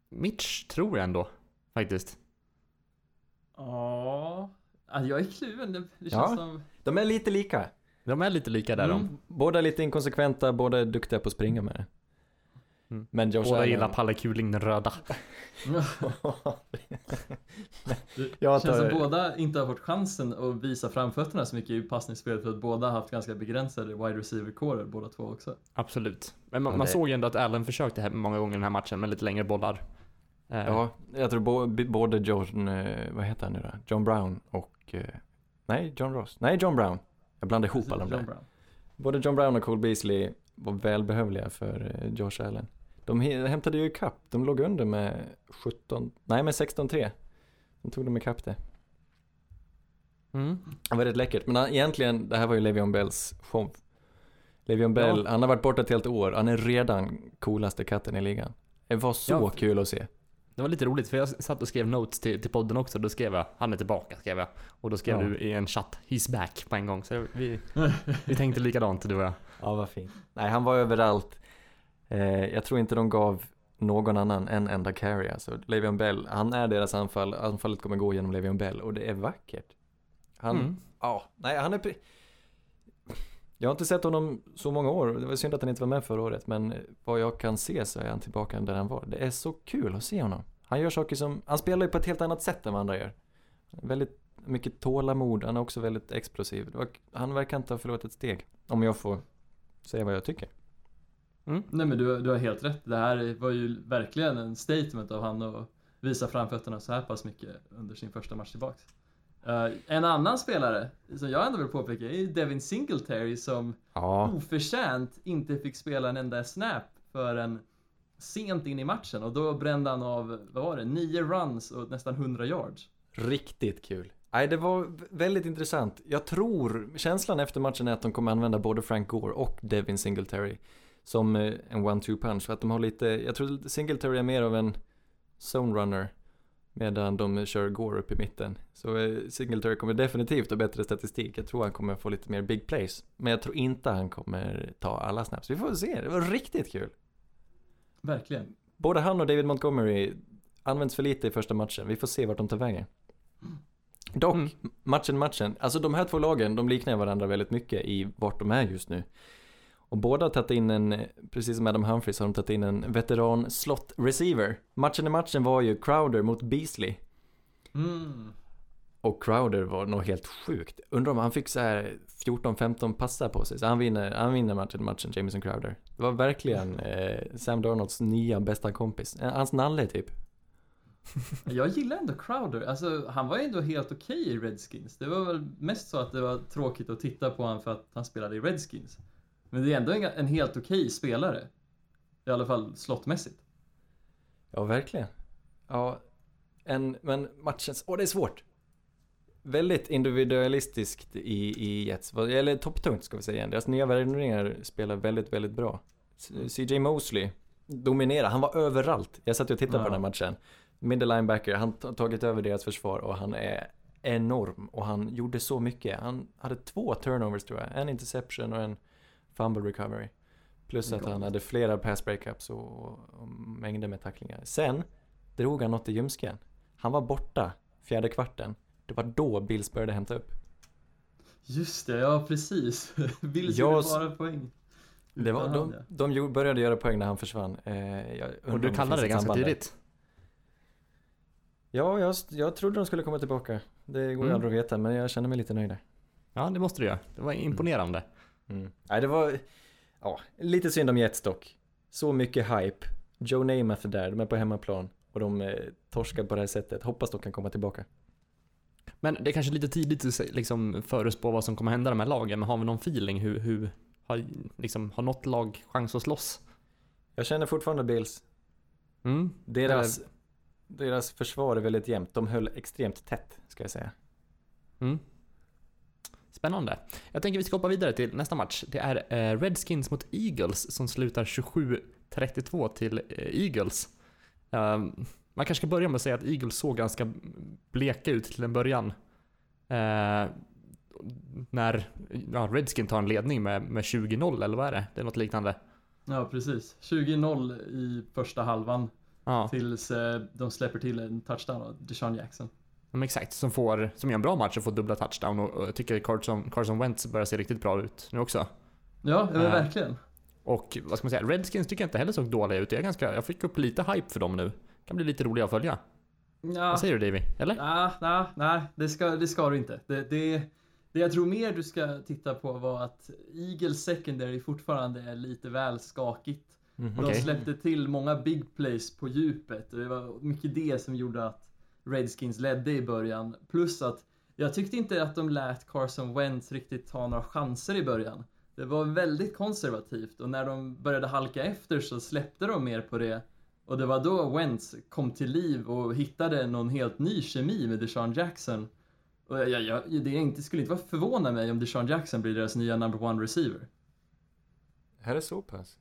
Mitch tror jag ändå, faktiskt. Ja, alltså, jag är kluven. Det, det känns Ja. som... De är lite lika. De är lite lika där de. Mm. Båda lite inkonsekventa, båda är duktiga på att springa med det. Mm. Men Josh Båda Allen... gillar Palle Kuling den röda. *laughs* Det Jag känns tar- som båda inte har fått chansen att visa framfötterna så mycket i passningsspelet för att båda har haft ganska begränsade wide receiver-kårer båda två också. Absolut. Men man, Ja, man det- såg ju ändå att Allen försökte här många gånger i den här matchen med lite längre bollar. Eh, Ja, jag tror både John, eh, vad heter han nu då? John Brown och, eh, nej John Ross, nej John Brown. Jag blandar ihop alla de där. Både John Brown och Cole Beasley var välbehövliga för eh, Josh Allen. De hämtade ju ikapp, de låg under med 17, nej med 16-3. De tog de ikapp det. Mm. Det var rätt läckert, men han, egentligen, det här var ju Le'Veon Bells show. Le'Veon Bell, han har varit borta ett helt år, han är redan coolaste katten i ligan. Det var så Ja. kul att se. Det var lite roligt för jag satt och skrev notes till, till podden också. Då skrev jag han är tillbaka skrev jag. Och då skrev Ja. du i en chatt he's back på en gång. Så vi, *laughs* vi tänkte likadant du och jag. Ja, vad fint. Nej, han var överallt. Eh, jag tror inte de gav någon annan en enda carry. Alltså, Le'Veon Bell, han är deras anfall. Anfallet kommer gå genom Le'Veon Bell och det är vackert. Han, Mm. ja, nej, han är... Jag har inte sett honom så många år. Det var synd att han inte var med förra året, men vad jag kan se så är han tillbaka där han var. Det är så kul att se honom. Han gör saker som, han spelar ju på ett helt annat sätt än vad andra gör. Väldigt mycket tålamod, han är också väldigt explosiv. Han verkar inte ha förlorat ett steg, om jag får säga vad jag tycker. Mm. Nej men du, du har helt rätt. Det här var ju verkligen en statement av han att visa framfötterna så här pass mycket under sin första match tillbaks. Eh, en annan spelare som jag ändå vill påpeka är Devin Singletary som Ja, oförtjänt inte fick spela en enda snap förrän sent in i matchen och då brände han av, vad var det, nio runs och nästan 100 yards. riktigt kul. Nej, det var väldigt intressant. Jag tror, känslan efter matchen är att de kommer använda både Frank Gore och Devin Singletary som eh, en one-two punch. För att de har lite, jag tror Singletary är mer av en zone runner Medan de kör Gore upp i mitten. Så eh, Singletary kommer definitivt ha bättre statistik. Jag tror han kommer få lite mer big plays. Men jag tror inte han kommer ta alla snaps. Vi får se, det var riktigt kul. Verkligen. Både han och David Montgomery används för lite i första matchen. Vi får se vart de tar vägen. Dock, Mm. matchen matchen. Alltså de här två lagen, de liknar varandra väldigt mycket i vart de är just nu. Och båda har tagit in en, precis som Adam Humphries har de tagit in en veteran slot receiver. Matchen i matchen var ju Crowder mot Beasley. Mm. Och Crowder var nog helt sjukt. Undrar om han fick så här 14-15 passar på sig. Så han vinner, han vinner matchen, matchen, Jameson Crowder. Det var verkligen *laughs* eh, Sam Darnolds nya bästa kompis. Eh, Hans nalle typ. *laughs* Jag gillar ändå Crowder. Alltså, han var ju ändå helt okej i Redskins. Det var väl mest så att det var tråkigt att titta på honom för att han spelade i Redskins. Men det är ändå en, en helt okej spelare. I alla fall slottmässigt. Ja, verkligen. Ja, en, men matchen, åh det är svårt. Väldigt individualistiskt i, i Jets, eller topptungt ska vi säga igen. Deras nya värvningar spelar väldigt, väldigt bra. CJ Mosley dominerar, han var överallt. Jag satt och tittade på Ja. den här matchen. Middle linebacker, han har tagit över deras försvar och han är enorm. Och han gjorde så mycket. Han hade två turnovers tror jag, en interception och en fumble recovery. Plus att han hade flera pass breakups och, och mängder med tacklingar. Sen drog han något i ljumsken. Han var borta fjärde kvarten. Det var då Bills började hämta upp. Just det, ja precis. *laughs* Bills Jag gjorde bara poäng. Det var, de, de började göra poäng när han försvann. Eh, Och du kallade det ganska tidigt. Ja, jag, jag trodde de skulle komma tillbaka. Det går Mm. aldrig att veta, men jag känner mig lite nöjd där. Ja, det måste du göra. Det var imponerande. Mm. Nej, det var ja, lite synd om Jets dock. Så mycket hype. Joe Namath är där, de är på hemmaplan. Och de eh, torskar på det här sättet. Hoppas de kan komma tillbaka. Men det är kanske lite tidigt att liksom förutspå vad som kommer hända de här lagen. Men har vi någon feeling hur, hur har, liksom, har något lag chans att slåss? Jag känner fortfarande Bills. Mm. Deras, deras försvar är väldigt jämnt. De höll extremt tätt, ska jag säga. Mm. Spännande. Jag tänker vi ska hoppa vidare till nästa match. Det är eh, Redskins mot Eagles som slutar 27-32 till eh, Eagles. Ehm, man kanske ska börja med att säga att Eagles såg ganska bleka ut till en början. Eh, när ja, Redskin tar en ledning med, med 20-0 eller vad är det? Det är något liknande. Ja, precis. 20-0 i första halvan. Ja, Tills de släpper till en touchdown av Deshaun Jackson. Men exakt. Som, får, som gör en bra match och får dubbla touchdown och, och jag tycker Carson, Carson Wentz börjar se riktigt bra ut nu också. Ja, men Äh. verkligen. Och vad ska man säga, Redskins tycker jag inte heller såg dåliga ut. Jag, är ganska, jag fick upp lite hype för dem nu. Kan bli lite roliga att följa. Ja, Vad säger du Davy? Eller? nej, nej, nej, det ska, det ska du inte. Det, det, det jag tror mer du ska titta på var att Eagles secondary fortfarande är lite väl skakigt. Mhm. De Okej. släppte till många big plays på djupet och det var mycket det som gjorde att Redskins ledde i början. Plus att jag tyckte inte att de lät Carson Wentz riktigt ta några chanser i början. Det var väldigt konservativt och när de började halka efter så släppte de mer på det. Och det var då Wentz kom till liv och hittade någon helt ny kemi med Deshaun Jackson. Och jag, jag, det inte, skulle inte vara förvåna mig om Deshaun Jackson blir deras nya number one receiver. Här är så pass.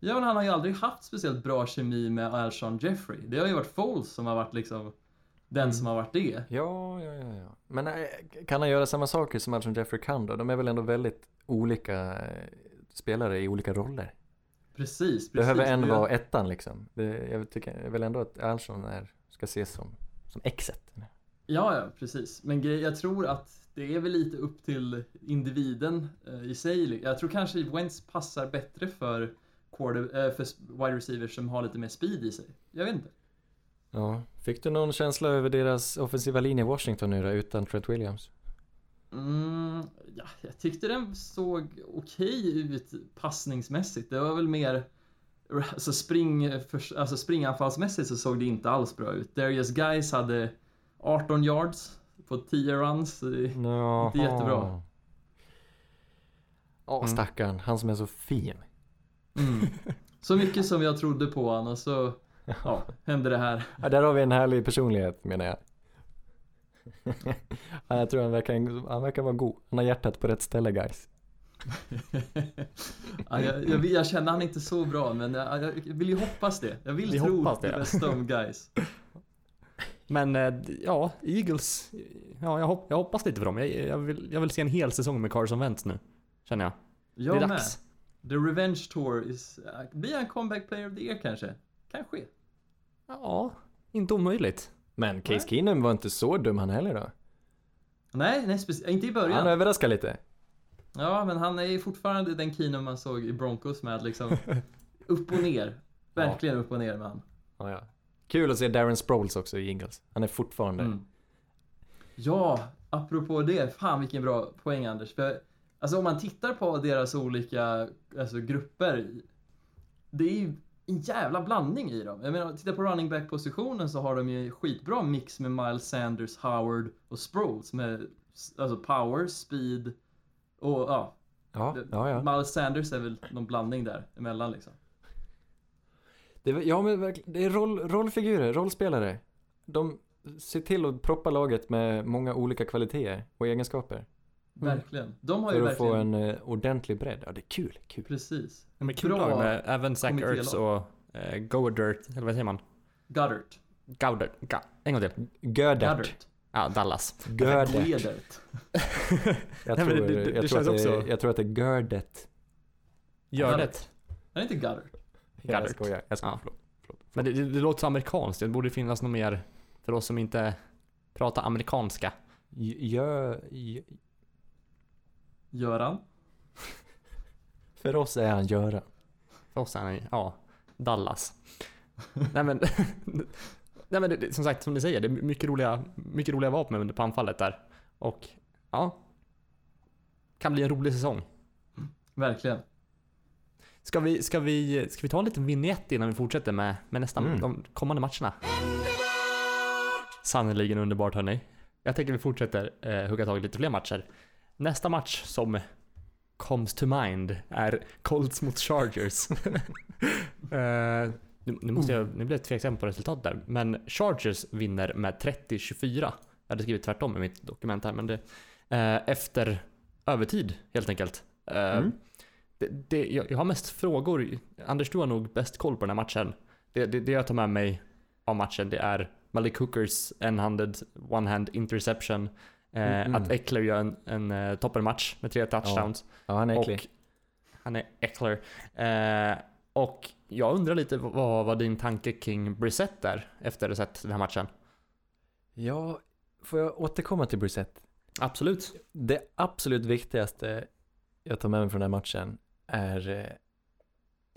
Ja, men han har ju aldrig haft speciellt bra kemi med Alshon Jeffrey. Det har ju varit Foles som har varit liksom den som har varit det. Ja, ja, ja, ja. Men eh, kan han göra samma saker som Alshon Jeffrey kan då? De är väl ändå väldigt olika eh, spelare i olika roller. Precis, precis. Behöver en vara ettan liksom. Det, jag tycker vill ändå att Alshon är, ska ses som, som exet. Ja, ja, precis. Men jag tror att det är väl lite upp till individen eh, i sig. Jag tror kanske Wentz passar bättre för, quarter, för wide receivers som har lite mer speed i sig. Jag vet inte. Ja. Fick du någon känsla över deras offensiva linje i Washington nu då, utan Trent Williams? Mm, ja, jag tyckte den såg okej ut passningsmässigt. Det var väl mer alltså, spring, för, alltså springanfallsmässigt så såg det inte alls bra ut. Darius Guys hade 18 yards på 10 runs. Det- Jaha. Inte jättebra. Ja, Mm. stackarn. Han som är så fin. Mm. Så mycket som jag trodde på honom och så ja, hände det här. Ja, där har vi en härlig personlighet menar jag. ja, jag tror han verkar, han verkar vara god. Han har hjärtat på rätt ställe guys. ja, jag, jag, jag känner han inte så bra men jag, jag vill ju hoppas det. Jag vill Vi tro det det. bästa om guys. Men eh, ja, Eagles, ja jag, hopp, jag hoppas lite för dem. Jag, jag, vill, jag vill se en hel säsong med Carson Wentz nu. Känner jag. Jag det är med. dags. The Revenge Tour is, uh, blir han comeback player of the year kanske? Kanske. Ja, inte omöjligt. Men Case. Keenum var inte så dum han heller då. Nej, nej inte i början. Han överraskar lite. Ja, men han är fortfarande den Keenum man såg i Broncos med liksom *laughs* upp och ner. Verkligen upp och ner med han. Ja, ja. Kul att se Darren Sproles också i Eagles. Han är fortfarande... Mm. Ja, apropå det. Fan vilken bra poäng Anders. För, alltså om man tittar på deras olika alltså, grupper. Det är ju en jävla blandning i dem. Jag menar, titta på running back positionen så har de ju skitbra mix med Miles Sanders, Howard och Sproles med alltså power, speed och ja. Ja, ja, ja. Miles Sanders är väl någon blandning där emellan liksom. Det, är- ja men verkligen, det är roll, rollfigurer, rollspelare. De ser till att proppa laget med många olika kvaliteter och egenskaper. Verkligen. De har ju För att få verkligen... en eh, ordentlig bredd. Ja, det är kul, kul. Precis. Ja, men kul Bra lag med även Zach kommittélag. Ertz och eh, Goddard, eller vad säger man? Goddard. Goddard, Ga- en gång till. Gödert. Goddard. Ja, Dallas. Gödert. Goddard. *laughs* Jag Nej, men tror, det- det- det jag, tror känns att det, också- jag tror att det är Gördet. Gör Goddard. det. Är inte Goddard. Jag Goddard. skojar, jag skojar. Ja. Förlåt. förlåt. Men det, det, det låter så amerikanskt. Det borde finnas något mer för oss som inte pratar amerikanska. Gö, gö, Göran. för oss är han Göran. För oss är han, ja, Dallas. Nej men, *laughs* nej men det, som sagt, som ni säger, det är mycket roliga, mycket roliga vapen under på anfallet där. Och ja, kan bli en rolig säsong. Verkligen. Ska vi, ska vi, ska vi ta en liten vignett innan vi fortsätter med, med nästan Mm. de kommande matcherna? Sannerligen underbart hörni. Jag tänker vi fortsätter eh, hugga tag i lite fler matcher. Nästa match som comes to mind är Colts mot Chargers. *laughs* eh, nu, nu, måste jag, nu blir jag tveksam på resultatet där, men Chargers vinner med 30-24. Jag hade skrivit tvärtom i mitt dokument här, men det eh, efter övertid helt enkelt. Eh, Mm. det, det, jag, jag har mest frågor. Anders, du har nog bäst koll på den här matchen. Det, det, det jag tar med mig av matchen, det är Malik Hookers en-handed, one-hand interception. Eh, Mm, mm. Att Eckler gör en, en uh, toppenmatch med tre touchdowns. Ja, han är äcklig. och han är Eckler. Eh, och jag undrar lite vad var din tanke kring Brissett där efter att ha sett den här matchen? Ja, får jag återkomma till Brissett? Absolut. Det absolut viktigaste jag tar med mig från den här matchen är eh,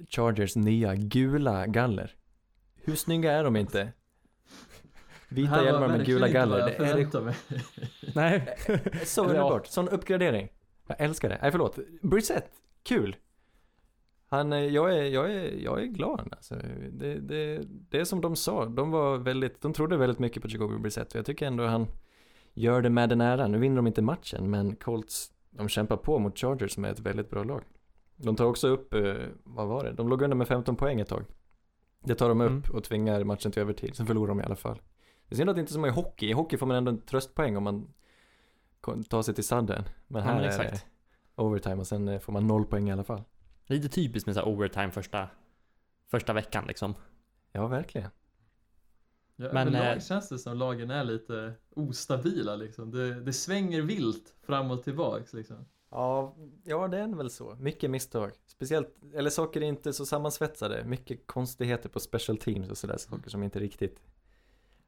Chargers nya gula galler. Hur snygga är de inte? Det Vita hjälmar med gula galler. Det är mig. *laughs* Nej. *laughs* så underbart. Sån uppgradering. Jag älskar det. Nej, förlåt. Brissett. Kul. Han, eh, jag är, jag är, jag är glad alltså. det, det, det är som de sa. De var väldigt, de trodde väldigt mycket på Jacoby Brissett och jag tycker ändå han gör det med den äran. Nu vinner de inte matchen, men Colts, de kämpar på mot Chargers som är ett väldigt bra lag. De tar också upp, eh, vad var det? De låg under med 15 poäng ett tag. Det tar de upp Mm. och tvingar matchen till övertid, sen förlorar de i alla fall. Det är synd att det inte är som i hockey. I hockey får man ändå en tröstpoäng om man tar sig till sadden. Men Ja, här men är det overtime och sen eh, får man noll poäng i alla fall. Lite typiskt med så här overtime första, första veckan liksom. Ja, verkligen. Ja, Men, men, lag eh, känns det som lagen är lite ostabila liksom. Det, det svänger vilt fram och tillbaks liksom. Ja, ja, det är väl så. Mycket misstag. Speciellt, eller saker är inte så sammansvetsade. Mycket konstigheter på special teams och sådär. Saker som inte riktigt,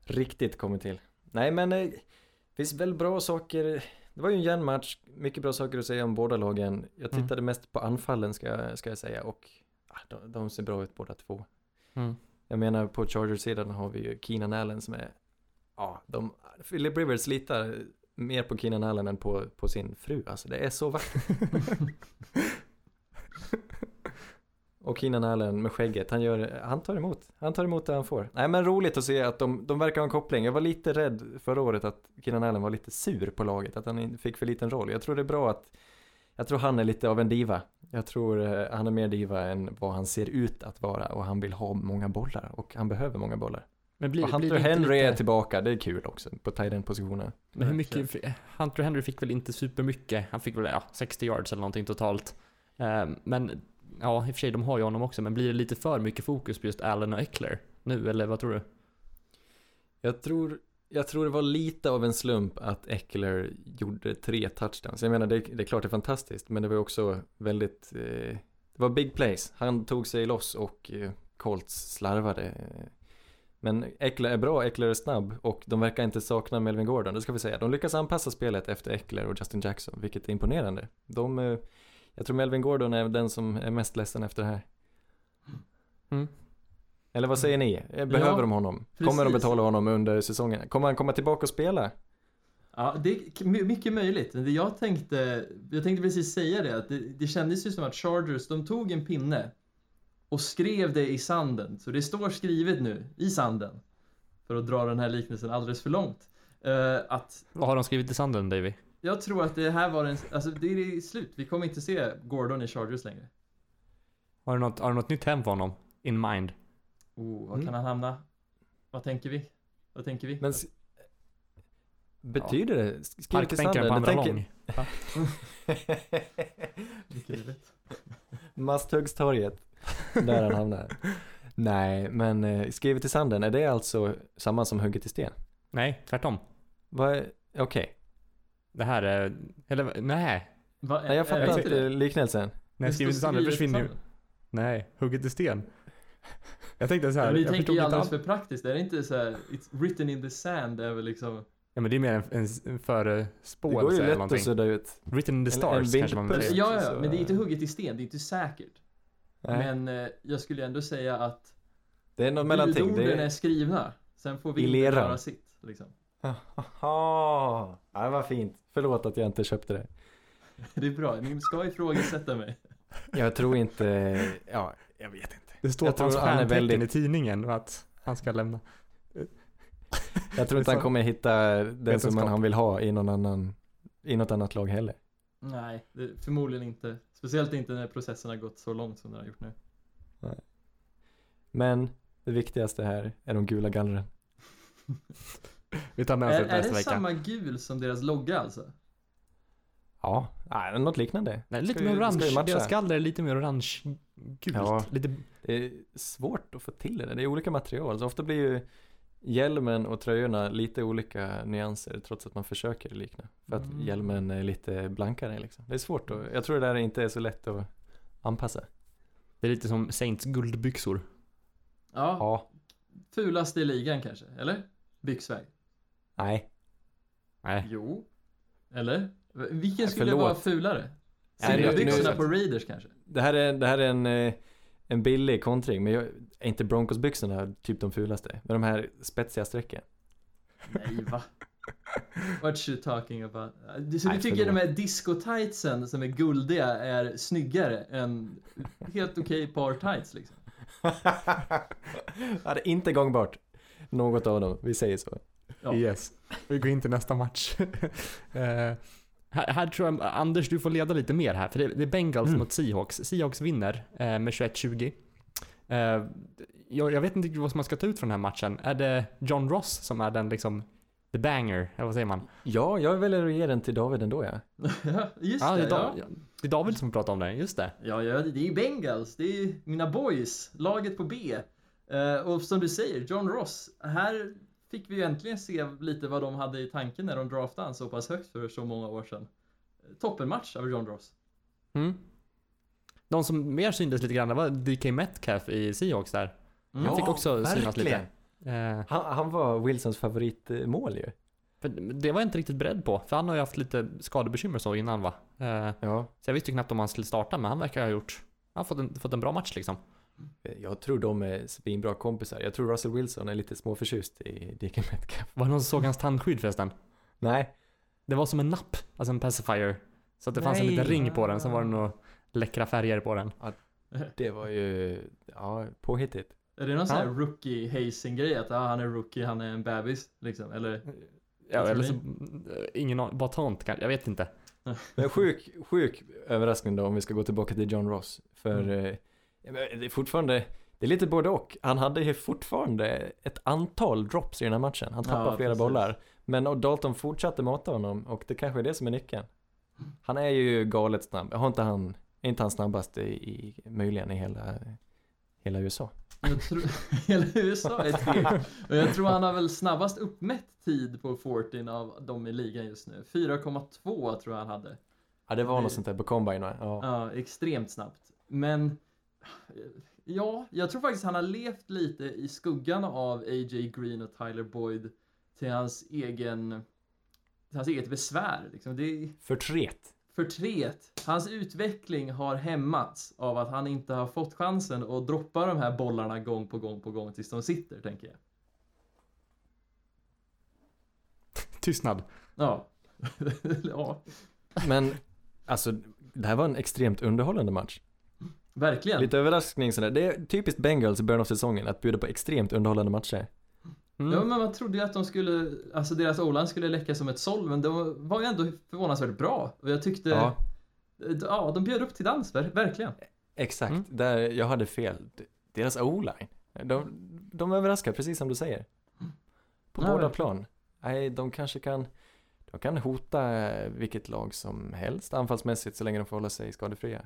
riktigt kommer till. Nej, men eh, finns väl bra saker. Det var ju en jämn match. Mycket bra saker att säga om båda lagen. Jag Mm. tittade mest på anfallen ska, jag- ska jag säga och ah, de, de ser bra ut båda två. Mm. Jag menar på Chargers-sidan har vi ju Keenan Allen som är, ja, de, Philip Rivers litar mer på Keenan Allen än på, på sin fru. Alltså det är så vackert. *laughs* *laughs* Och Keenan Allen med skägget, han, gör, han tar emot. Han tar emot det han får. Nej men roligt att se att de, de verkar ha en koppling. Jag var lite rädd förra året att Keenan Allen var lite sur på laget, att han fick för liten roll. Jag tror det är bra att, jag tror han är lite av en diva. Jag tror eh, han är mer diva än vad han ser ut att vara och han vill ha många bollar och han behöver många bollar. Men blir, och blir Hunter inte Henry lite, är tillbaka, det är kul också på tight end positionen. Men hur mycket, Hunter Henry fick väl inte supermycket. Han fick väl ja, 60 yards eller någonting totalt. Eh, men ja, i och för sig de har ju honom också. Men blir det lite för mycket fokus på just Allen och Eckler nu eller vad tror du? Jag tror jag tror det var lite av en slump att Eckler gjorde tre touchdowns. Jag menar, det, det är klart det är fantastiskt, men det var också väldigt, eh, det var big plays. Han tog sig loss och eh, Colts slarvade. Men Eckler är bra, Eckler är snabb och de verkar inte sakna Melvin Gordon, det ska vi säga. De lyckas anpassa spelet efter Eckler och Justin Jackson, vilket är imponerande. De, eh, jag tror Melvin Gordon är den som är mest ledsen efter det här. Mm. Eller vad säger ni? Behöver Ja, de honom? Kommer de precis. betala honom under säsongen? Kommer han komma tillbaka och spela? Ja, det är mycket möjligt. Det jag tänkte, jag tänkte precis säga det, att det, det kändes ju som att Chargers, de tog en pinne och skrev det i sanden. Så det står skrivet nu, i sanden. För att dra den här liknelsen alldeles för långt. eh, att Vad har de skrivit i sanden, Davy? Jag tror att det här var en, alltså det är slut. Vi kommer inte se Gordon i Chargers längre. Har du något, har du något nytt hem för honom? In mind? Oh, var Mm. kan han hamna? Vad tänker vi? Vad tänker vi? Men betyder det? Skriv till på andra Jag lång? *laughs* Masthuggstorget, där han hamnar. *laughs* Nej, men eh, skrivet i sanden, är det alltså samma som hugget i sten? Nej, tvärtom. Okej, Det här är... Eller nej. Va, Nej, jag fattar inte inte liknelsen. Nej, skrivet i sanden försvinner ju. Nej, hugget i sten. Jag tänkte så här, Men ni jag tänker ju inte alldeles alls. för praktiskt. Är det inte så här, it's written in the sand är väl liksom... Ja men det är mer en, en, en Det går förespåelse ju eller lätt någonting. att sudda ut. Written in the Eller en stars kanske man vill. Ja, ja, så- ja, men det är inte hugget i sten, det är inte säkert. Nej, Men eh, jag skulle ändå säga att det är något mellanting. Det är är... skrivna. Sen får vi göra sitt. Liksom. Haha, ja, det var fint. Förlåt att jag inte köpte det. Det är bra, ni ska ifrågasätta mig. Jag tror inte, ja, jag vet inte. Det står Jag på hans stjärntecken väldigt- i tidningen att han ska lämna. Jag tror inte han kommer hitta den som Vetenskap. han vill ha i någon annan, i något annat lag heller. Nej, det, förmodligen inte. Speciellt inte när processen har gått så långt som den har gjort nu. Men det viktigaste här är de gula gallren. *laughs* Vi tar med oss Är, det är det nästa vecka. samma gul som deras logga alltså? Ja, nej, något liknande. Nej, lite mer orange. Deras galler är lite mer orange gult. Ja. Lite, Det är svårt att få till det. Det är olika material. Så ofta blir ju hjälmen och tröjorna lite olika nyanser trots att man försöker likna. För att Mm. hjälmen är lite blankare liksom. Det är svårt att, jag tror det där inte är så lätt att anpassa. det är lite som Saints guldbyxor. Ja, Ja, fulaste i ligan kanske, eller? Byxväg. Nej. Nej. Jo. Eller? Vilken skulle förlåt. vara fulare? Silverbyxorna på Raiders kanske? Det här är, det här är en, eh, en billig kontring, men jag, är inte Broncos-byxorna typ de fulaste? Med de här spetsiga strecken. Nej, va? *laughs* What you talking about? Du- Så Nej, du tycker förlåt. de här disco-tightsen som är guldiga är snyggare än helt okej par tights liksom? *laughs* ja, det är inte gångbart. Något av dem, vi säger så. Ja. Yes. Vi går in till nästa match. *laughs* Eh, här, här tror jag, Anders du får leda lite mer här, för det, det är Bengals Mm. mot Seahawks. Seahawks vinner eh, med 21-20. Eh, jag, jag vet inte vad som man ska ta ut från den här matchen. Är det John Ross som är den liksom, the banger, eller vad säger man? Ja, jag väljer att ge den till David ändå ja. *laughs* Just Ja, det, det. är Ja. Det är David som pratar om det, just det. Ja, ja, det är ju Bengals. Det är ju mina boys. Laget på B. Eh, och som du säger, John Ross. Här fick vi ju äntligen se lite vad de hade i tanken när de draftade han så pass högt för så många år sedan. Toppenmatch av John Ross. Mm. De som mer syntes lite grann det var DK Metcalf i Seahawks där. Mm. Han fick också synas lite. Eh, Han, han var Wilsons favoritmål ju. för det var jag inte riktigt beredd på, för han har ju haft lite skadebekymmer så innan va. Eh, Ja, så jag visste knappt om han skulle starta, men han verkar ha gjort, han har fått en, fått en bra match liksom. Jag tror de är svinbra kompisar. Jag tror Russell Wilson är lite småförtjust i DK Metcalf. Var det någon som såg hans tandskydd förresten? Nej, Det var som en napp, alltså en pacifier. Så att det fanns en Nej. liten ring på den, sen var det några läckra färger på den. det var ju, ja, påhittigt. Är det någon sån här Ja. rookie hazing grej att ah, han är rookie, han är en bebis liksom? Eller? Ja, eller så, eh, ingen aning, bara tant kanske, jag vet inte. *laughs* Men sjuk, sjuk överraskning då om vi ska gå tillbaka till John Ross. För Mm. Det är fortfarande, det är lite både och. Han hade ju fortfarande ett antal drops i den här matchen. Han tappade Ja, flera precis. bollar. Men Dalton fortsatte mata honom och det kanske är det som är nyckeln. Han är ju galet snabb. Har inte han, är inte han snabbast i, i möjligen i hela, hela USA? Jag tror, *laughs* hela USA är tvek. Och jag tror han har väl snabbast uppmätt tid på 14 av dem i ligan just nu. 4,2 tror jag han hade. Ja, det var något sånt där på Combine? Ja. Ja, extremt snabbt. Men ja, jag tror faktiskt han har levt lite i skuggan av A.J. Green och Tyler Boyd till hans egen till hans eget besvär. Liksom. Det Förtret. förtret. Hans utveckling har hämmats av att han inte har fått chansen att droppa de här bollarna gång på gång på gång tills de sitter, tänker jag. Tystnad. Ja. *laughs* ja, Men alltså, det här var en extremt underhållande match. Verkligen. Lite överraskning sådär. Det är typiskt Bengals i början av säsongen att bjuda på extremt underhållande matcher. Mm. Ja, men man trodde ju att de skulle, alltså deras o skulle läcka som ett såll, men de var ju ändå förvånansvärt bra. Och jag tyckte, Ja. ja, de bjöd upp till dans, ver- verkligen. Exakt, Mm. där jag hade fel. Deras o-line, de, de överraskar precis som du säger. På Ja, båda verkligen. plan. Nej, de kanske kan, de kan hota vilket lag som helst anfallsmässigt så länge de får hålla sig skadefria.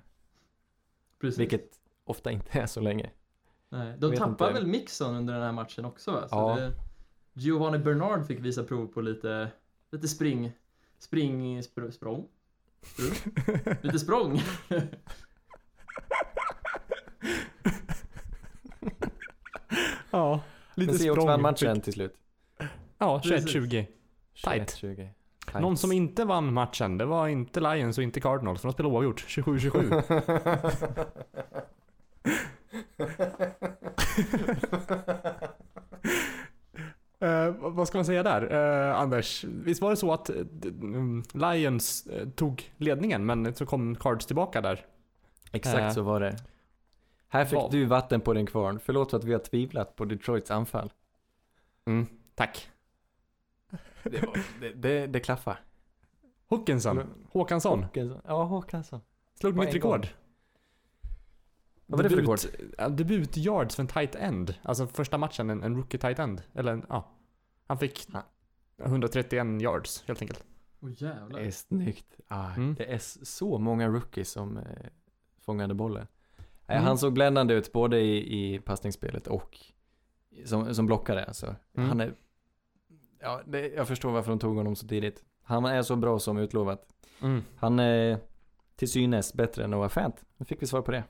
Precis. Vilket ofta inte är så länge. Nej, de inte. väl Mixon under den här matchen också va? Så Ja. det, Giovanni Bernard fick visa prov på lite, lite spring, spring, spr, språng? Sprung? *laughs* lite språng. Ja, lite Men Seahawks språng. vann matchen till slut. Ja, Precis. 21-20. Tight. 21-20. Någon som inte vann matchen, det var inte Lions och inte Cardinals, för de spelade oavgjort. 27-27. *laughs* Eh, vad- ska man säga där? Eh, Anders, visst var det så att mm, Lions eh, tog ledningen, men så kom Cards tillbaka där? Exakt så var det. Här fick du vatten på din kvarn. Förlåt för att vi har tvivlat på Detroits anfall. Mm, tack. Det, var, det, det, det klaffar. Håkansson, Håkansson. Ja, Håkansson. slog på nytt en gång. rekord. Vad var det för Debut, ja, debut yards för en tight end. Alltså första matchen, en, en rookie tight end. Eller en, ja. Han fick Ja. 131 yards helt enkelt. Åh Det jävlar. är snyggt. Ah, Mm. Det är så många rookies som eh, fångade bollen. Nej, Mm. Han såg bländande ut både i, i passningsspelet och som, som blockare alltså. Mm. Han är, ja, det, jag förstår varför de tog honom så tidigt. Han är så bra som utlovat. Mm. Han är till synes bättre än Noah Fant. Nu fick vi svar på det.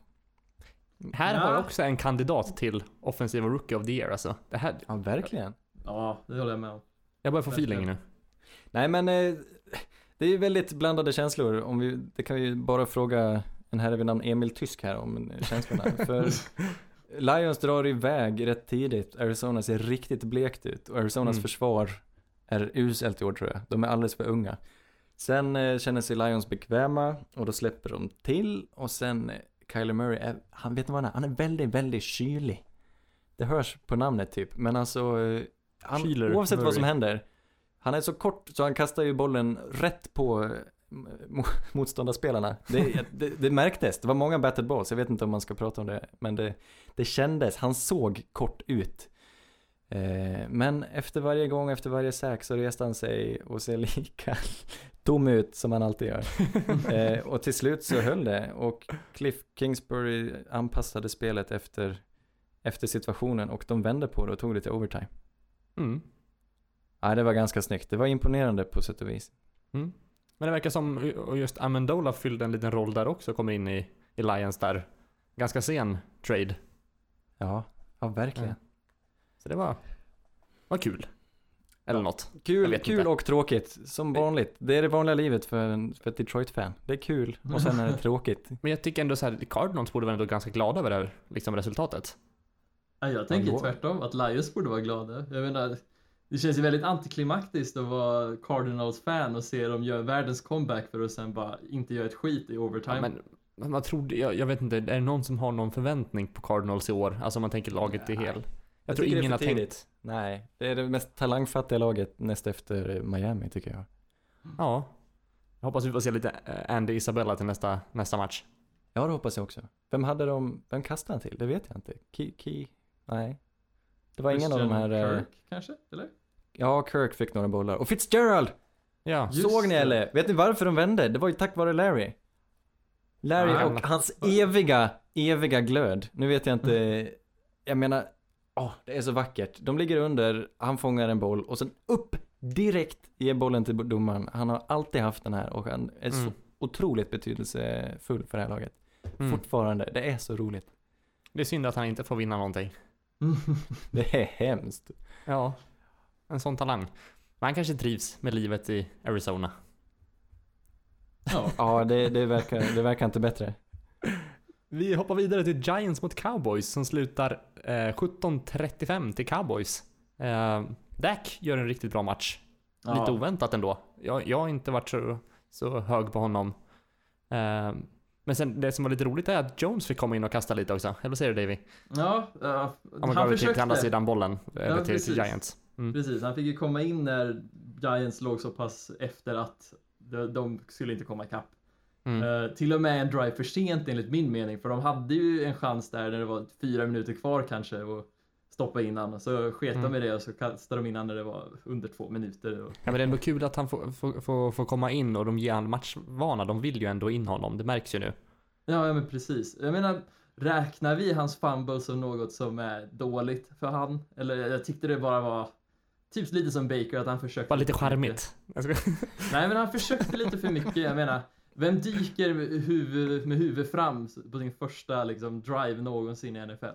Här Ja. har jag också en kandidat till offensiva rookie of the year alltså. Det här, Ja, verkligen. Ja, det håller jag med om. jag börjar få feeling nu. Nej men eh, det är ju väldigt blandade känslor. Om vi, det kan vi ju bara fråga en herre vid namn Emil Tysk här om känslorna. *laughs* För Lions drar iväg rätt tidigt. Arizona ser riktigt blekt ut. Och Arizonas Mm. försvar är uselt i år tror jag. De är alldeles för unga. Sen eh, känner sig Lions bekväma och då släpper de till. Och sen eh, Kyler Murray, är, han vet inte vad han är, han är väldigt, väldigt kylig. Det hörs på namnet typ. Men alltså, eh, han, Kyler oavsett vad som Murray. händer. Han är så kort så han kastar ju bollen rätt på eh, motståndarspelarna. Det, det, det märktes, det var många batted balls, jag vet inte om man ska prata om det, men det, det kändes, han såg kort ut. Eh, men efter varje gång, efter varje sack så reste han sig och ser *laughs* lika tom ut som han alltid gör. *laughs* Eh, och till slut så höll det och Cliff Kingsbury anpassade spelet efter, efter situationen och de vände på det och tog det till overtime. Mm. Ja, det var ganska snyggt. Det var imponerande på sätt och vis. Mm. Men det verkar som, just Amendola fyllde en liten roll där också, kommer in i, i Lions där. Ganska sen trade. Ja, ja verkligen. Ja. Så det var, var kul. Eller Ja. något. Kul, kul inte. och tråkigt, som vanligt. Det är det vanliga livet för, en, för ett Detroit-fan. Det är kul och sen är det *laughs* tråkigt. Men jag tycker ändå så här, Cardinals borde vara ändå ganska glada över det här liksom, resultatet. Ja, jag tänker tvärtom, att Lions borde vara glada. Jag menar, det känns ju väldigt antiklimaktiskt att vara Cardinals-fan och se dem göra världens comeback för att sen bara inte göra ett skit i overtime. Ja, men men man trodde, jag, jag vet inte, är det någon som har någon förväntning på Cardinals i år? Alltså om man tänker laget i hel. Jag, Jag tror ingen har tänkt. Nej, det är det mest talangfattiga laget näst efter Miami tycker jag. Ja. Jag hoppas vi får se lite eh, Andy Isabella till nästa, nästa match. Ja, det hoppas jag också. Vem hade de, vem kastade han till? Det vet jag inte. Key, Key? Nej. Det var ingen av de här... Christian eh, Kirk, kanske? Eller? Ja, Kirk fick några bollar. Och Fitzgerald! Ja. Såg ni eller? Vet ni varför de vände? Det var ju tack vare Larry. Larry Ah, och hans eviga, eviga glöd. Nu vet jag inte jag menar, åh, det är så vackert. De ligger under, han fångar en boll och sen upp direkt ger bollen till domaren. Han har alltid haft den här och han är så Mm. otroligt betydelsefull för det här laget. Mm. Fortfarande, det är så roligt. Det är synd att han inte får vinna någonting. *laughs* Det är hemskt. Ja, en sån talang. Men han kanske trivs med livet i Arizona. ja. Ja, det, det, verkar, det verkar inte bättre. Vi hoppar vidare till Giants mot Cowboys som slutar eh, 17-35 till Cowboys. Eh, Dak gör en riktigt bra match. Lite Ja. oväntat ändå. Jag, jag har inte varit så, så hög på honom. Eh, men sen det som var lite roligt är att Jones fick komma in och kasta lite också. Eller vad säger du Davy? Ja, ja, Om man han går till, till andra sidan bollen. Över till, till precis. Giants. Mm. Precis, han fick ju komma in när Giants låg så pass efter att de, de skulle inte komma ikapp. Mm. Eh, till och med en drive för sent enligt min mening, för de hade ju en chans där när det var fyra minuter kvar kanske och stoppa in han. Så sket Mm. de i det och så kastade de in han när det var under två minuter. Och, Ja men det är ändå kul att han får, får, får, får komma in och de ger han matchvana. De vill ju ändå in honom. Det märks ju nu. ja, ja, men precis. Jag menar, räknar vi hans fumble som något som är dåligt för han? Eller jag tyckte det bara var typ lite som Baker, att han försökte. Bara lite charmigt. *laughs* Nej men han försökte lite för mycket, jag menar Vem dyker med huvud, med huvud fram på sin första liksom, drive någonsin i NFL?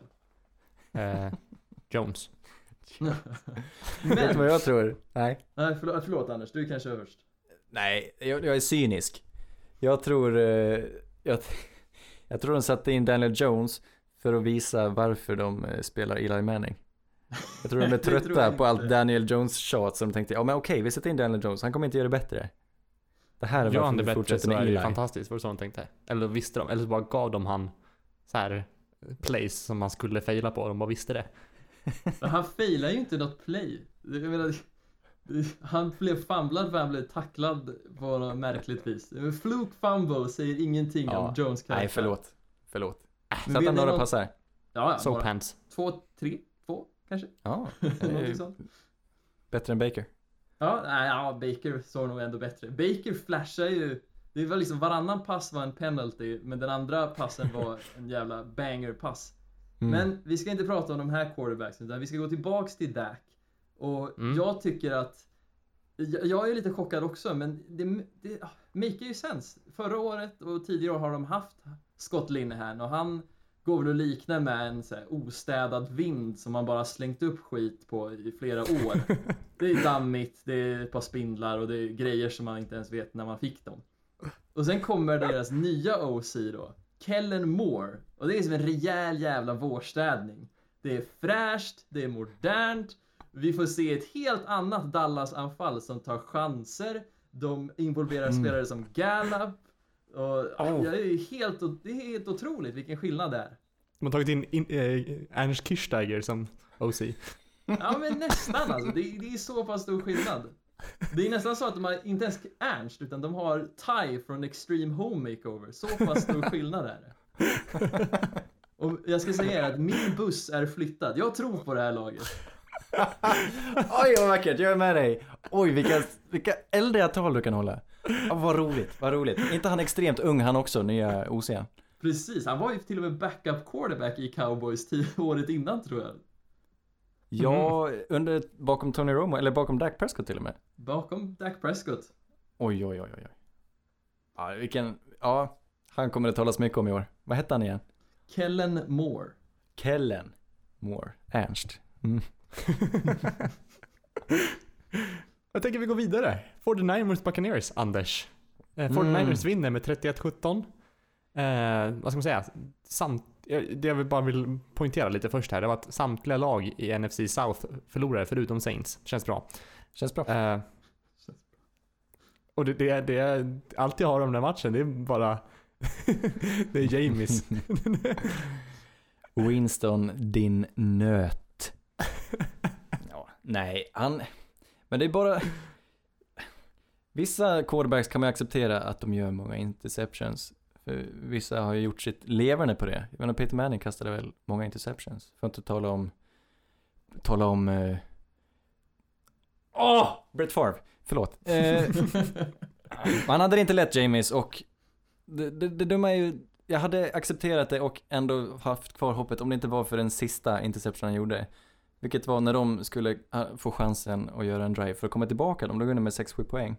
Eh, Jones. *laughs* Vet du Men, vad jag tror? Nej. nej förlåt, förlåt Anders, du är kanske överst Nej, jag, jag är cynisk. Jag tror, eh, jag, jag tror de satte in Daniel Jones för att visa varför de eh, spelar Eli Manning. Jag tror de är *laughs* trötta på allt Daniel Jones tjat så de tänkte, ja men okej, vi sätter in Daniel Jones, han kommer inte göra det bättre. Det här är Gör varför han det vi bättre fortsätter så är det fantastiskt. Var det så de tänkte? Eller visste de? Eller så bara gav de han så här plays som man skulle faila på. De bara visste det. *laughs* Men han failar ju inte något play Jag menar, han blev famlad för han blev tacklad på något märkligt vis Fluke fumble säger ingenting Ja. om Jones karaktär Nej, förlåt. Förlåt. Han ni några någon- passar? Ja, ja Soap hands. två, tre, kanske? Ja, *laughs* bättre än Baker. Ja, nej, ja, Baker såg nog ändå bättre. Baker flashar ju. Det var liksom varannan pass var en penalty, men den andra passen var en jävla banger-pass. Mm. Men vi ska inte prata om de här quarterbacks, utan vi ska gå tillbaks till Dak. Och Mm. jag tycker att jag, jag är lite chockad också, men det, det ah, make ju sense. Förra året och tidigare år har de haft Scott Linehan och han går väl att likna med en så ostädad vind som man bara slängt upp skit på i flera år. *laughs* Det är dammigt, det är ett par spindlar och det är grejer som man inte ens vet när man fick dem. Och sen kommer deras nya OC då, Kellen Moore. Och det är som en rejäl jävla vårstädning. Det är fräscht, det är modernt. Vi får se ett helt annat Dallas-anfall som tar chanser. De involverar spelare som Gallup. Och jag är helt, det är helt otroligt vilken skillnad det är. De har tagit in, in eh, Ernst Kirchsteiger som OC. Ja men nästan alltså, det, det är så pass stor skillnad. Det är nästan så att de har inte ens Ernst utan de har Ty från Extreme Home Makeover. Så pass stor skillnad är det. Och jag ska säga er att min buss är flyttad. Jag tror på det här laget. Oj vad vackert, jag är med dig. Oj vilka, vilka äldre tal du kan hålla. Ja, vad roligt, vad roligt. inte han extremt ung han också, nya OC? Precis, han var ju till och med backup quarterback i Cowboys tio *laughs* året innan tror jag. Ja, under, bakom Tony Romo, eller bakom Dak Prescott till och med. Bakom Dak Prescott. Oj, oj, oj, oj. Ja, vilken, ja, han kommer det talas mycket om i år. Vad hette han igen? Kellen Moore. Kellen Moore, Ernst. Mm. *laughs* Jag tänker vi går vidare. 49ers Buccaneers, Anders. Eh, 49ers vinner med 31-17. Eh, vad ska man säga? Samt, eh, det jag bara vill poängtera lite först här, det var att samtliga lag i NFC South förlorade förutom Saints. Känns bra. Känns bra. Eh, och det, det, det, allt jag har om den matchen, det är bara... *laughs* det är Jamies. *laughs* Winston, din nöt. *laughs* ja, nej, han... Men det är bara... Vissa quarterbacks kan man ju acceptera att de gör många interceptions. För vissa har ju gjort sitt leverne på det. Jag menar Peter Manning kastade väl många interceptions. För att inte tala om... Tala om... eh, Åh! Brett Favre. Förlåt. Eh, hade det inte lätt Jamies och det, det, det dumma är ju jag hade accepterat det och ändå haft kvar hoppet om det inte var för den sista interception han gjorde. Vilket var när de skulle ah, få chansen att göra en drive för att komma tillbaka. De låg under med 6-7 poäng.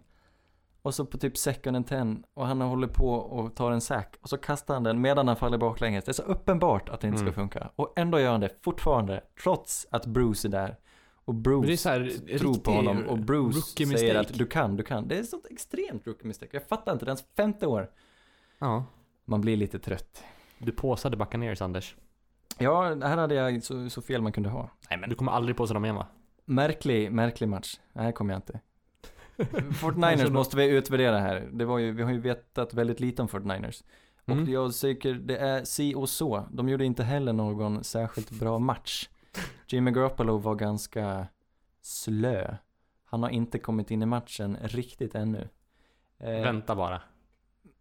Och så på typ second and ten och han håller på och tar en sack och så kastar han den medan han faller baklänges. Det är så uppenbart att det inte ska Mm. funka. Och ändå gör han det fortfarande, trots att Bruce är där. Och Bruce det är så här, tror på honom och Bruce säger att du kan, du kan. Det är ett sånt extremt rookie mistake. Jag fattar inte, det är hans femte år. Ja. Man blir lite trött. Du påsade Buccaneers, Anders. Ja, här hade jag så, så fel man kunde ha. Nej men Du kommer aldrig påsa dem igen va? Märklig, märklig match. Här kommer jag inte. *laughs* 49ers måste vi utvärdera här. Det var ju, vi har ju vetat väldigt lite om 49ers. Och Mm. jag tycker det är si och så. De gjorde inte heller någon särskilt bra match. Jimmy Garoppolo var ganska slö. Han har inte kommit in i matchen riktigt ännu. Eh, Vänta bara.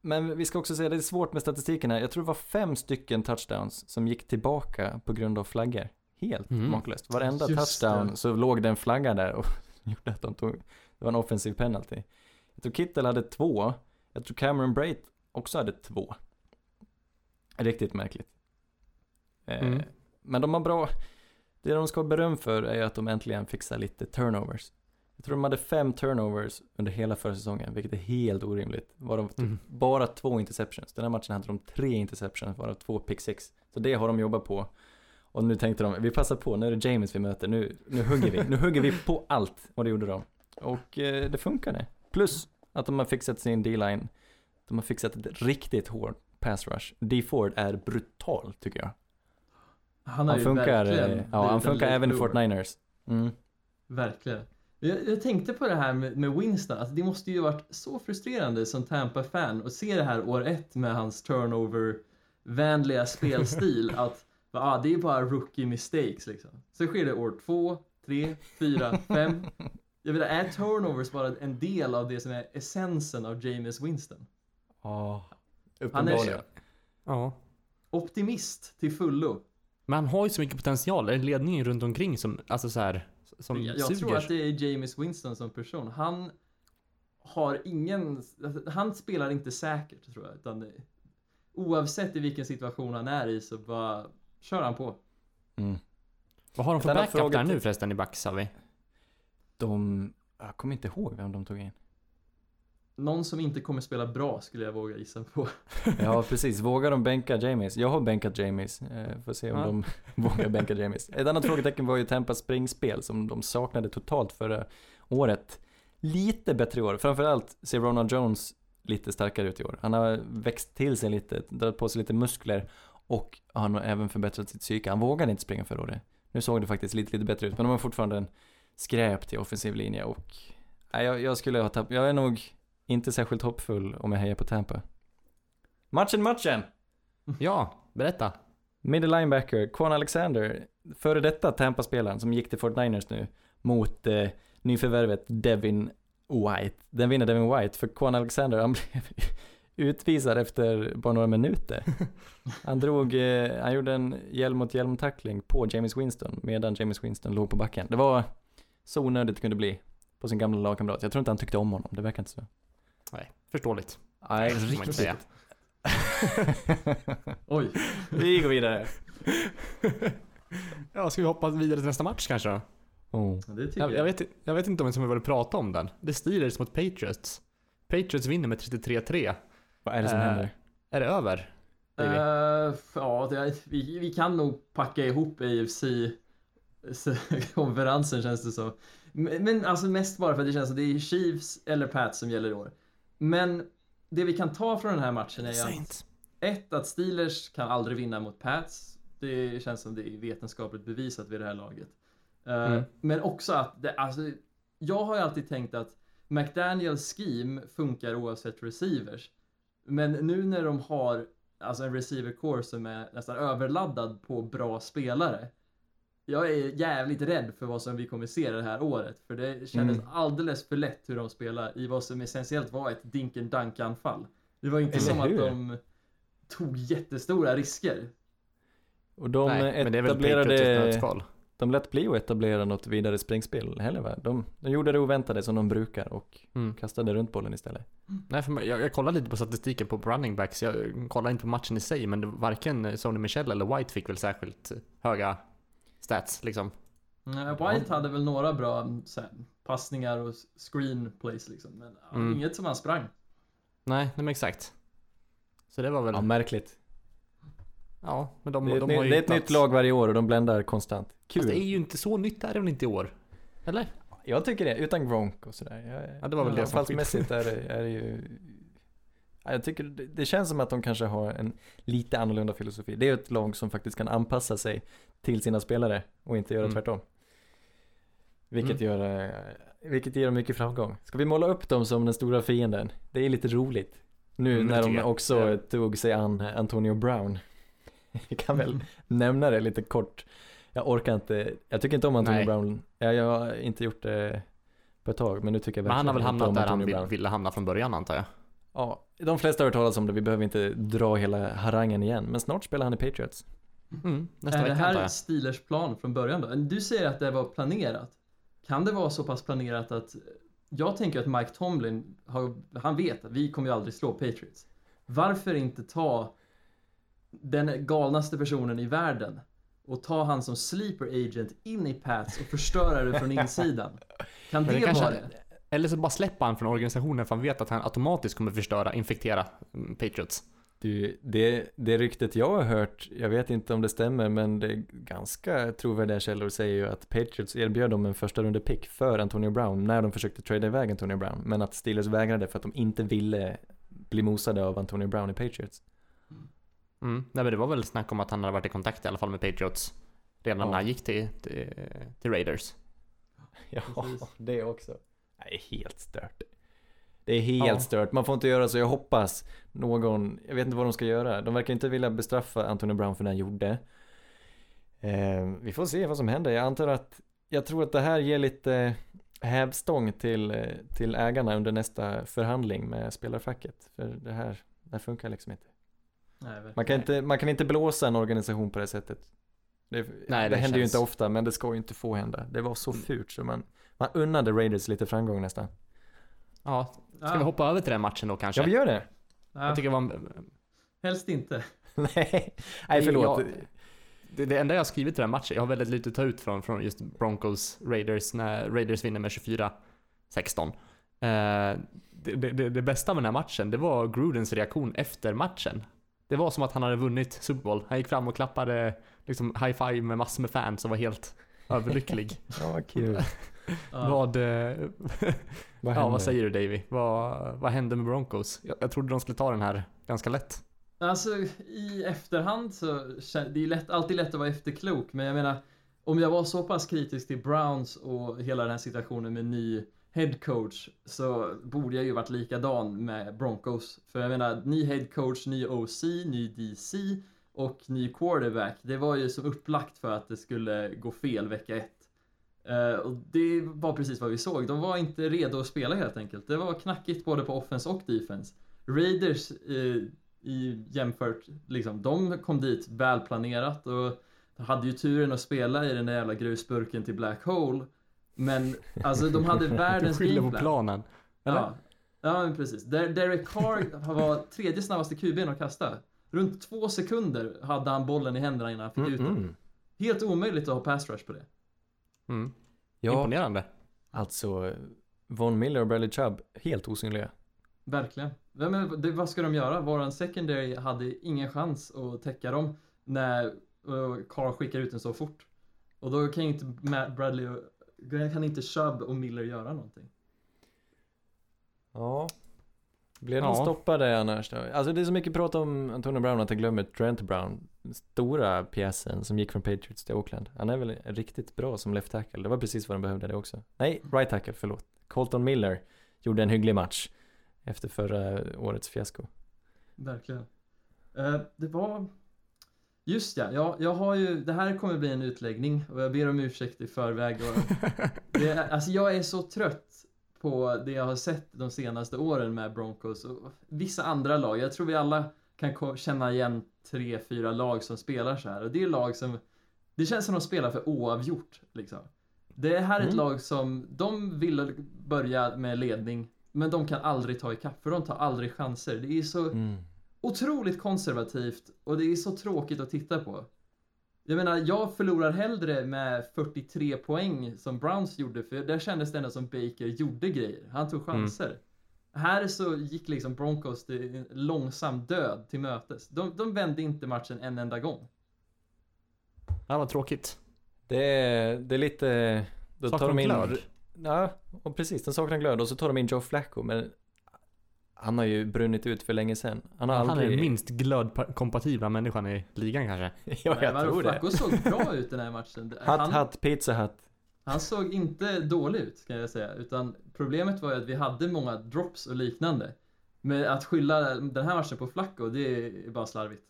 Men vi ska också säga, det är svårt med statistiken här. Jag tror det var fem stycken touchdowns som gick tillbaka på grund av flaggor. Helt Mm. makalöst. Varenda Just touchdown det. så låg det en flagga där och *laughs* gjorde att de tog, det var en offensiv penalty. Jag tror Kittel hade två. Jag tror Cameron Brait också hade två. Riktigt märkligt. Eh, Mm. Men de har bra, det de ska ha beröm för är att de äntligen fixar lite turnovers. Jag tror de hade fem turnovers under hela förra säsongen, vilket är helt orimligt. Varav typ Mm. bara två interceptions. Den här matchen hade de tre interceptions, varav två pick six. Så det har de jobbat på. Och nu tänkte de, vi passar på, nu är det James vi möter, nu, nu hugger vi. Nu hugger vi på allt. Och det gjorde de. Och eh, det funkade. Plus att de har fixat sin D-line. De har fixat ett riktigt hårt pass rush. D Ford är brutal tycker jag. Han Han funkar, eh, ja han funkar även i bloomer. 49ers. Mm. Verkligen. Jag, jag tänkte på det här med, med Winston, alltså det måste ju varit så frustrerande som Tampa-fan att se det här år ett med hans turnover-vänliga *laughs* spelstil att ah, det är bara rookie mistakes liksom. Så sker det år två, tre, fyra, fem. Jag vet är turnovers bara en del av det som är essensen av James Winston? Ja, Han uppenbarligen. är Ja. optimist till fullo. Men han har ju så mycket potential. Det är ledningen runt omkring som, alltså så här, som Jag, jag tror att det är James Winston som person. Han har ingen, han spelar inte säkert tror jag. Utan det, oavsett i vilken situation han är i så bara kör han på. Mm. Vad har de för backup där till- nu förresten i Bucks har vi? De, jag kommer inte ihåg vem de tog in. Någon som inte kommer spela bra skulle jag våga gissa på. *laughs* Ja, precis. Vågar de bänka James? Jag har bänkat James. Eh, får se om Ja. de *laughs* vågar bänka James. Ett annat frågetecken var ju Tampas springspel som de saknade totalt förra året. Lite bättre i år. Framförallt ser Ronald Jones lite starkare ut i år. Han har växt till sig lite, dragit på sig lite muskler och han har även förbättrat sitt psyke. Han vågade inte springa förra året. Nu såg det faktiskt lite, lite bättre ut, men de har fortfarande en skräp till offensiv linje och nej, jag, jag skulle ha tappat, jag är nog inte särskilt hoppfull om jag hejar på Tampa. Matchen, matchen! Ja, berätta. Middle linebacker, Quan Alexander, före detta Tampa-spelaren som gick till 49ers nu, mot eh, nyförvärvet Devin White. Den vinner Devin White, för Quan Alexander, han *laughs* blev utvisad efter bara några minuter. Han drog, eh, han gjorde en hjälm mot hjälm-tackling på James Winston, medan James Winston låg på backen. Det var så onödigt det kunde bli på sin gamla lagkamrat. Jag tror inte han tyckte om honom, det verkar inte så. Förståeligt. Nej, säga. *laughs* Oj, Vi går vidare. Ja, ska vi hoppa vidare till nästa match kanske då? Oh. det tycker Jag, jag. jag, vet, jag vet inte om jag vill prata om den. Det är Steelers mot Patriots. Patriots vinner med 33-3. Vad är det som Eh, händer? Är det över? Eh, ja, det, vi, vi kan nog packa ihop AFC-konferensen känns det så. Men, men alltså mest bara för att det känns som det är Chiefs eller Pats som gäller i år. Men det vi kan ta från den här matchen är ju att ett, att Steelers kan aldrig vinna mot Pats. Det känns som det är vetenskapligt bevisat vid det här laget. Eh, Mm. Men också att det, alltså, jag har ju alltid tänkt att McDaniels scheme funkar oavsett receivers. Men nu när de har alltså en receiver core som är nästan överladdad på bra spelare. Jag är jävligt rädd för vad som vi kommer se det här året. För det kändes Mm. alldeles för lätt hur de spelar i vad som essentiellt var ett dinken dank anfall. Det var inte Eller som hur? att de tog jättestora risker. Och de Nej, men det är väl Patriots i ett etablerade... de lät bli att etablera något vidare springspel heller va? De, de gjorde det oväntade som de brukar och Mm. kastade runt bollen istället. Nej, för jag, jag kollade lite på statistiken på running backs. Jag kollade inte på matchen i sig, men det, varken Sony Michel eller White fick väl särskilt höga stats liksom. White hade väl några bra så här, passningar och screenplays liksom. Men ja, Mm. inget som han sprang. Nej, nej men exakt. Så det var väl, Ja, ja, märkligt. men de, Det är, de ett, har ny- ju det är ett nytt lag varje år och de bländar konstant. Kul. Fast det är ju inte så nytt är det väl inte i år? Eller? Jag tycker det, utan Gronk och sådär. Jag, Ja, det var väl det som var Anfallsmässigt är det, är det ju... Ja, jag tycker det, det känns som att de kanske har en lite annorlunda filosofi. Det är ett lag som faktiskt kan anpassa sig till sina spelare och inte göra Mm. tvärtom. Vilket, Mm. gör, eh, vilket ger dem mycket framgång. Ska vi måla upp dem som den stora fienden? Det är lite roligt. Nu Mm, när de också Ja. tog sig an Antonio Brown. *laughs* Vi kan väl nämna det lite kort. Jag orkar inte, jag tycker inte om Antonio Nej. Brown. Jag, jag har inte gjort det på ett tag, men nu tycker jag Men han har väl verkligen hamnat där han Antonio vill, Brown. ville hamna från början antar jag. Ja, de flesta har hört talas om det, vi behöver inte dra hela harangen igen, men snart spelar han i Patriots. Mm, nästa är det vecka här. Steelers plan från början då? Du säger att det var planerat. Kan det vara så pass planerat att jag tänker att Mike Tomlin, har, han vet att vi kommer ju aldrig slå Patriots. Varför inte ta den galnaste personen i världen och ta han som sleeper agent in i Pats och förstöra det från insidan? Kan det, det kanske- vara det? Eller så bara släpper han från organisationen för han vet att han automatiskt kommer förstöra, infektera mm, Patriots. Du, det, det ryktet jag har hört, jag vet inte om det stämmer, men det är ganska trovärdiga källor säger ju att Patriots erbjöd dem en första runde pick för Antonio Brown när de försökte trada iväg Antonio Brown, men att Steelers vägrade för att de inte ville bli mosade av Antonio Brown i Patriots. Mm. Nej men det var väl snack om att han hade varit i kontakt i alla fall med Patriots redan Ja. när han gick till, till, till Raiders. Ja, Precis. det också. Det är helt stört. Det är helt Ja. stört. Man får inte göra så. Jag hoppas någon, jag vet inte vad de ska göra. De verkar inte vilja bestraffa Antonio Brown för det han gjorde. Eh, vi får se vad som händer. Jag antar att, jag tror att det här ger lite hävstång till, till ägarna under nästa förhandling med spelarfacket. För det här, det här funkar liksom inte. Nej. Man kan inte, man kan inte blåsa en organisation på det sättet. Det, Nej, det, det händer ju känns- inte ofta, men det ska ju inte få hända. Det var så Mm. fult så man, man unnade Raiders lite framgång nästan. Ja, ska Ja. vi hoppa över till den matchen då kanske? Ja, vi gör det. Ja, Jag tycker det var en, Helst inte. *laughs* Nej, nej förlåt. Jag- det, det enda jag har skrivit till den matchen, jag har väldigt lite att ta ut från, från just Broncos Raiders när Raiders vinner med 24-16. Eh, det, det, det, det bästa med den här matchen, det var Grudens reaktion efter matchen. Det var som att han hade vunnit Super Bowl. Han gick fram och klappade liksom high five med massor med fans och var helt överlycklig. *laughs* Ja, vad kul. Ja. Vad, eh, *laughs* Vad ja, vad säger du Davy? Vad, vad hände med Broncos? Jag, jag trodde de skulle ta den här ganska lätt. Alltså i efterhand så det är lätt, alltid lätt att vara efterklok men jag menar om jag var så pass kritisk till Browns och hela den här situationen med ny head coach så borde jag ju varit likadan med Broncos. För jag menar ny head coach, ny OC, ny DC och ny quarterback. Det var ju som upplagt för att det skulle gå fel vecka ett. Eh, och det var precis vad vi såg. De var inte redo att spela helt enkelt. Det var knackigt både på offense och defense. Raiders eh, i jämfört, liksom, de kom dit välplanerat och hade ju turen att spela i den där jävla grusburken till Black Hole. Men alltså de hade Du *laughs* världens skyller på gameplan. planen. Eller? Ja, ja precis. Der- Derek Carr var tredje snabbaste QB'n att kasta. Runt två sekunder hade han bollen i händerna innan han fick Mm, ut den. Helt omöjligt att ha pass rush på det. Mm. Ja, Imponerande. alltså Von Miller och Bradley Chubb, helt osynliga. Verkligen. Ja, men det, vad ska de göra? Våran secondary hade ingen chans att täcka dem när uh, Carr skickar ut den så fort. Och då kan ju inte Matt Bradley och kan inte Chubb och Miller göra någonting. Ja. Blev de Ja. stoppade annars då? Alltså det är så mycket prat om Antonio Brown att jag glömmer Trent Brown. Den stora pjäsen som gick från Patriots till Oakland. Han är väl riktigt bra som left tackle. Det var precis vad de behövde det också. Nej, right tackle, förlåt. Colton Miller gjorde en hygglig match. Efter förra årets fiasko. Verkligen. Eh, det var... Just ja, jag, jag har ju... Det här kommer bli en utläggning och jag ber om ursäkt i förväg. Och *laughs* det, alltså jag är så trött på det jag har sett de senaste åren med Broncos och vissa andra lag. Jag tror vi alla kan känna igen tre, fyra lag som spelar så här och det är lag som Det känns som de spelar för oavgjort liksom. Det här är ett Mm. lag som, de vill börja med ledning, men de kan aldrig ta ikapp för de tar aldrig chanser. Det är så Mm. otroligt konservativt och det är så tråkigt att titta på. Jag menar, jag förlorar hellre med 43 poäng som Browns gjorde, för där kändes det ändå som Baker gjorde grejer. Han tog chanser. Här så gick liksom Broncos till långsam död till mötes. De, de vände inte matchen en enda gång. Ja, vad tråkigt. Det är, det är lite... Då Saknar tar de de in... glöd? Ja, och precis. Den saknar glöd och så tar de in Joe Flacco men han har ju brunnit ut för länge sedan. Han har Han är aldrig... den minst glödkompatibla människan i ligan kanske. *laughs* ja, Nej, jag tror det. Flacco såg bra ut den här matchen. *laughs* Hatt, Han, hatt, pizza hatt. han såg inte dålig ut kan jag säga, utan problemet var ju att vi hade många drops och liknande. Men att skylla den här matchen på Flacco, det är bara slarvigt.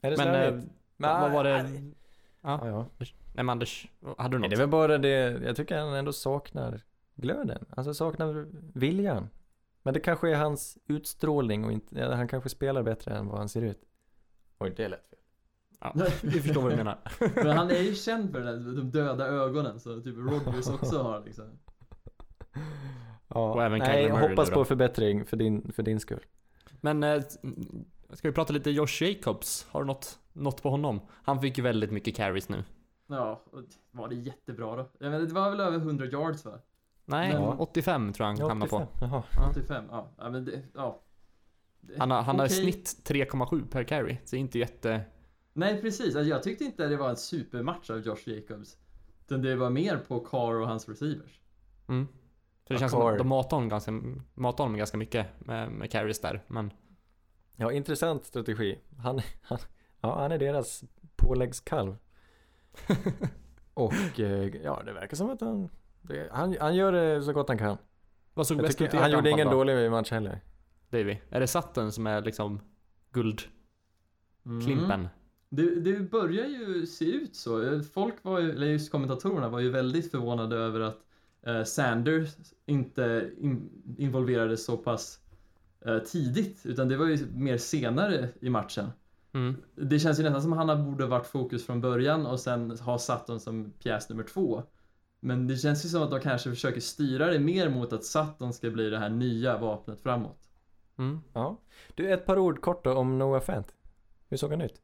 Är det slarvigt? Men, vad var det? nej. Ja. Ja, ja. Nej men Anders, hade du Nej, något? det är väl bara det, jag tycker han ändå saknar glöden. Alltså saknar viljan. Men det kanske är hans utstrålning och inte, han kanske spelar bättre än vad han ser ut. Oj, det lät fel. Ja, vi förstår vad du menar. *laughs* Men han är ju känd för den där, de döda ögonen, så typ Rodgers också har liksom. Ja, Och även nej, Murray hoppas på förbättring för din, för din skull. Men, eh, ska vi prata lite Josh Jacobs? Har du något, något på honom? Han fick ju väldigt mycket carries nu. Ja, och var det jättebra då? Jag menar, det var väl över 100 yards va? Nej, Men- 85 tror jag han hamnar på. 85. Jaha. 85? Ja, ja men det, ja. Det- Han har, han har i okej. snitt 3,7 per carry. Så det är inte jätte... Nej precis, alltså, jag tyckte inte det var en supermatch av Josh Jacobs. Utan det var mer på Carr och hans receivers. Mm. För det Ja, känns som Carr. att de matar honom ganska, matar honom ganska mycket med, med carries där. Men Ja, intressant strategi. Han, han, ja, han är deras påläggskalv. *laughs* Och eh, ja, det verkar som att han, det, han, han gör det så gott han kan. vad såg bäst ut i han gjorde ingen då, dålig match heller. Davy? Är det Sutton som är liksom guldklimpen? Mm. Det, det börjar ju se ut så. Folk var ju, eller just kommentatorerna var ju väldigt förvånade över att eh, Sanders inte in, involverades så pass eh, tidigt. Utan det var ju mer senare i matchen. Mm. Det känns ju nästan som att han borde varit fokus från början och sen ha Sutton som pjäs nummer två. Men det känns ju som att de kanske försöker styra det mer mot att Sutton ska bli det här nya vapnet framåt. Mm. Ja. Du, ett par ord kort då om Noah Fant. Hur såg han ut?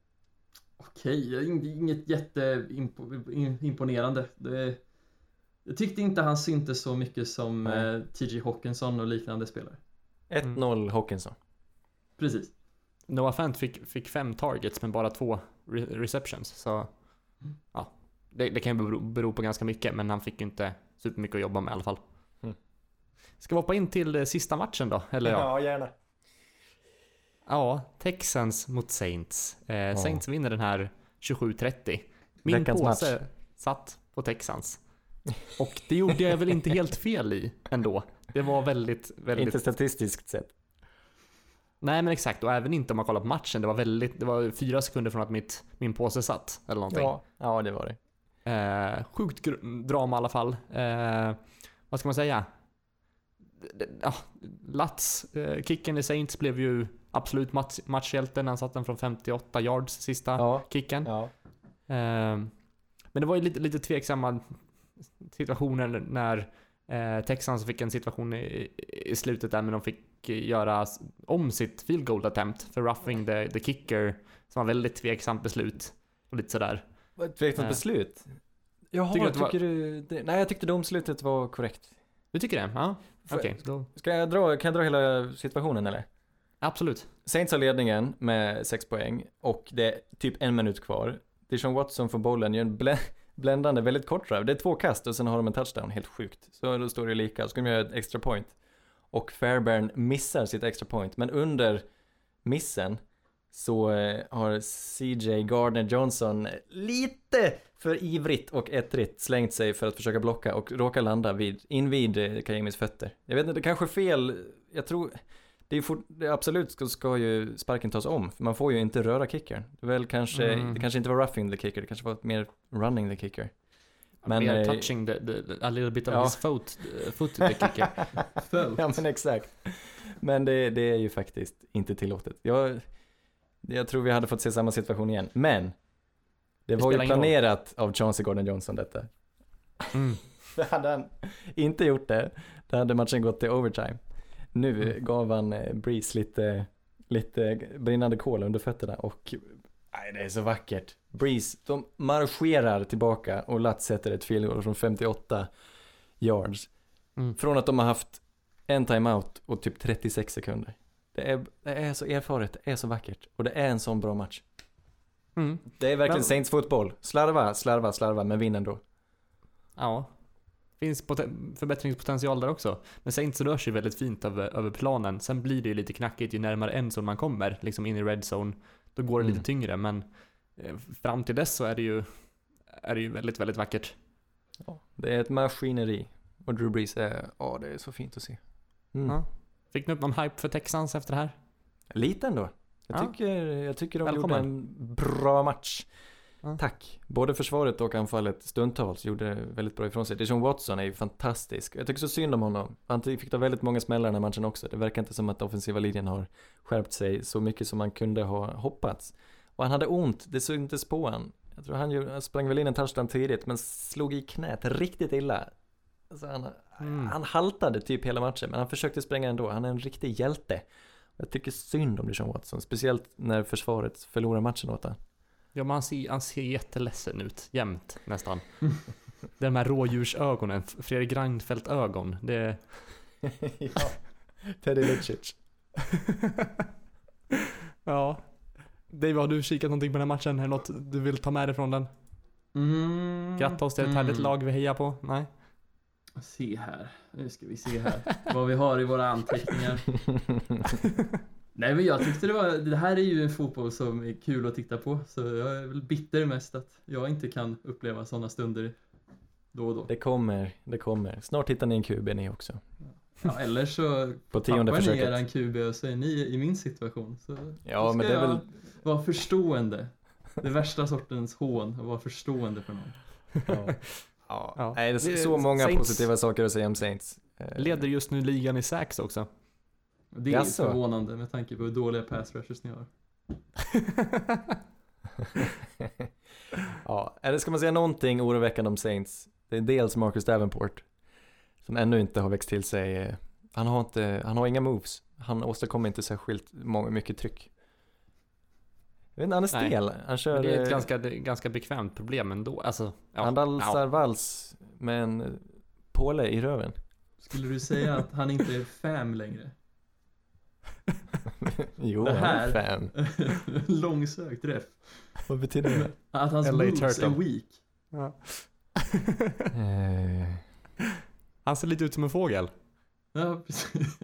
Okej, inget jätteimponerande. Det, jag tyckte inte han syntes så mycket som Nej. eh, TJ Hawkinson och liknande spelare. 1-0 Hawkinson. Precis. Noah Fant fick, fick fem targets men bara två re receptions. Så ja, det, det kan ju bero, bero på ganska mycket men han fick ju inte supermycket att jobba med i alla fall. Mm. Ska vi hoppa in till eh, sista matchen då? Eller ja? gärna. Ja, Texans mot Saints. Eh, Saints vinner den här 27-30. Min Veckans påse satt på Texans. Och det gjorde jag väl inte helt fel i ändå. Det var väldigt, väldigt... Inte statistiskt sett. Nej men exakt, och även inte om man kollar på matchen. Det var väldigt, det var fyra sekunder från att mitt, min påse satt. Eller någonting. Ja, ja det var det. Eh, sjukt drama i alla fall. Eh, vad ska man säga? Ja, Lats, eh, kicken i Saints blev ju absolut match, matchhjälte när han satte den från 58 yards sista Ja. kicken. Ja. Eh, men det var ju lite, lite tveksamma situationer när eh, Texans fick en situation i, i slutet där men de fick göra om sitt field goal attempt för roughing the, the kicker som var väldigt tveksamt beslut och lite sådär. Ett tveksamt Nej. beslut. Jaha, Tycker tycker, du att det var- du det? Nej, jag tyckte domslutet var korrekt. Du tycker det? Ja, För- okej. då Ska jag dra, kan jag dra hela situationen eller? Absolut. Saints har ledningen med 6 poäng och det är typ en minut kvar. Deshaun Watson får bollen, gör en blä- bländande, väldigt kort drive. Det är två kast och sen har de en touchdown, helt sjukt. Så då står det lika, så ska de göra ett extra point. Och Fairbairn missar sitt extra point, men under missen så eh, har CJ Gardner Johnson lite för ivrigt och ettrigt slängt sig för att försöka blocka och råkar landa vid, invid eh, Kajemis fötter. Jag vet inte, det kanske är fel, jag tror, det är, fort, absolut ska, ska ju sparken tas om, för man får ju inte röra kickern. Det, väl kanske, Mm. det kanske inte var roughing the kicker, det kanske var mer running the kicker. Men, Mer eh, touching the, the, a little bit of ja. his foot, foot the kicker. *laughs* ja men exakt. Men det, det är ju faktiskt inte tillåtet. Jag, jag tror vi hade fått se samma situation igen. Men Det Det var ju planerat av Chauncey Gordon Johnson detta. Mm. *laughs* Hade han inte gjort det, då hade matchen gått till overtime. Nu Mm. gav han eh, Breeze lite, lite brinnande kol under fötterna och nej, det är så vackert. Breeze, de marscherar tillbaka och Latt sätter ett field från 58 yards. Mm. Från att de har haft en timeout och typ 36 sekunder. Det är, det är så erfaret, det är så vackert och det är en sån bra match. Mm. Det är verkligen Men- Saints fotboll. Slarva, slarva, slarva, men vinn ändå. Ja. Finns poten- förbättringspotential där också. Men Saints rör sig väldigt fint över, över planen. Sen blir det ju lite knackigt ju närmare endzone man kommer, liksom in i red zone. Då går det Mm. lite tyngre, men eh, fram till dess så är det ju, är det ju väldigt, väldigt vackert. Ja, det är ett maskineri. Och Drew Brees är, ja det är så fint att se. Mm. Ja. Fick ni upp någon hype för Texans efter det här? Lite ändå. Jag Ja. tycker, jag tycker de Välkommen. gjorde en bra match. Ja. Tack. Både försvaret och anfallet stundtals gjorde väldigt bra ifrån sig. Deshaun Watson är ju fantastisk. Jag tycker så synd om honom. Han fick ta väldigt många smällar den här matchen också. Det verkar inte som att offensiva linjen har skärpt sig så mycket som man kunde ha hoppats. Och han hade ont, det syntes på han. Jag tror han sprang väl in en touchdown tidigt men slog i knät riktigt illa. Alltså han, Mm. han haltade typ hela matchen men han försökte spränga ändå. Han är en riktig hjälte. Jag tycker synd om Deshaun Watson, speciellt när försvaret förlorar matchen åt honom. Ja, men han ser, han ser jätteledsen ut, jämt nästan. Är de här rådjursögonen, Fredrik Reinfeldt-ögon. Det... *laughs* ja, Teddy Lucic. *laughs* ja. Dave, har du kikat någonting på den här matchen? Är det något du vill ta med dig från den? Mm. Gratta oss till ett härligt Mm. lag vi hejar på? Nej? Se här, nu ska vi se här vad vi har i våra anteckningar. *laughs* Nej men jag tyckte det var, det här är ju en fotboll som är kul att titta på. Så jag är väl bitter mest att jag inte kan uppleva sådana stunder då och då. Det kommer, det kommer. Snart hittar ni en QB ni också. Ja, eller så *laughs* På tionde tappar ni försöket. eran QB och så är ni i min situation. Så Ja, men det är jag väl- vara förstående. Det värsta sortens hån, att vara förstående för någon. *laughs* Ja. Ja. Ja. Nej, det är så många Saints- positiva saker att säga om Saints. Eh, Leder just nu ligan i sax också. Det är Jaså? förvånande med tanke på hur dåliga pass rushers ni har. *laughs* ja, eller ska man säga någonting oroväckande om Saints? Det är dels Marcus Davenport. Som ännu inte har växt till sig. eh, Han har, inte, han har inga moves. Han åstadkommer inte särskilt många, mycket tryck. Jag vet inte, han är Nej. stel. Han kör... Men det är ett eh, ganska, ganska bekvämt problem ändå. Alltså, ja. han dansar Ja. vals med en eh, påle i röven. Skulle du säga att han inte är fam längre? *laughs* jo, Det han är här- fan. *laughs* Långsökt träff. Vad betyder det? Att hans LA moves Turtle. är weak. Ja. *laughs* Eh, Han ser lite ut som en fågel. Ja, precis.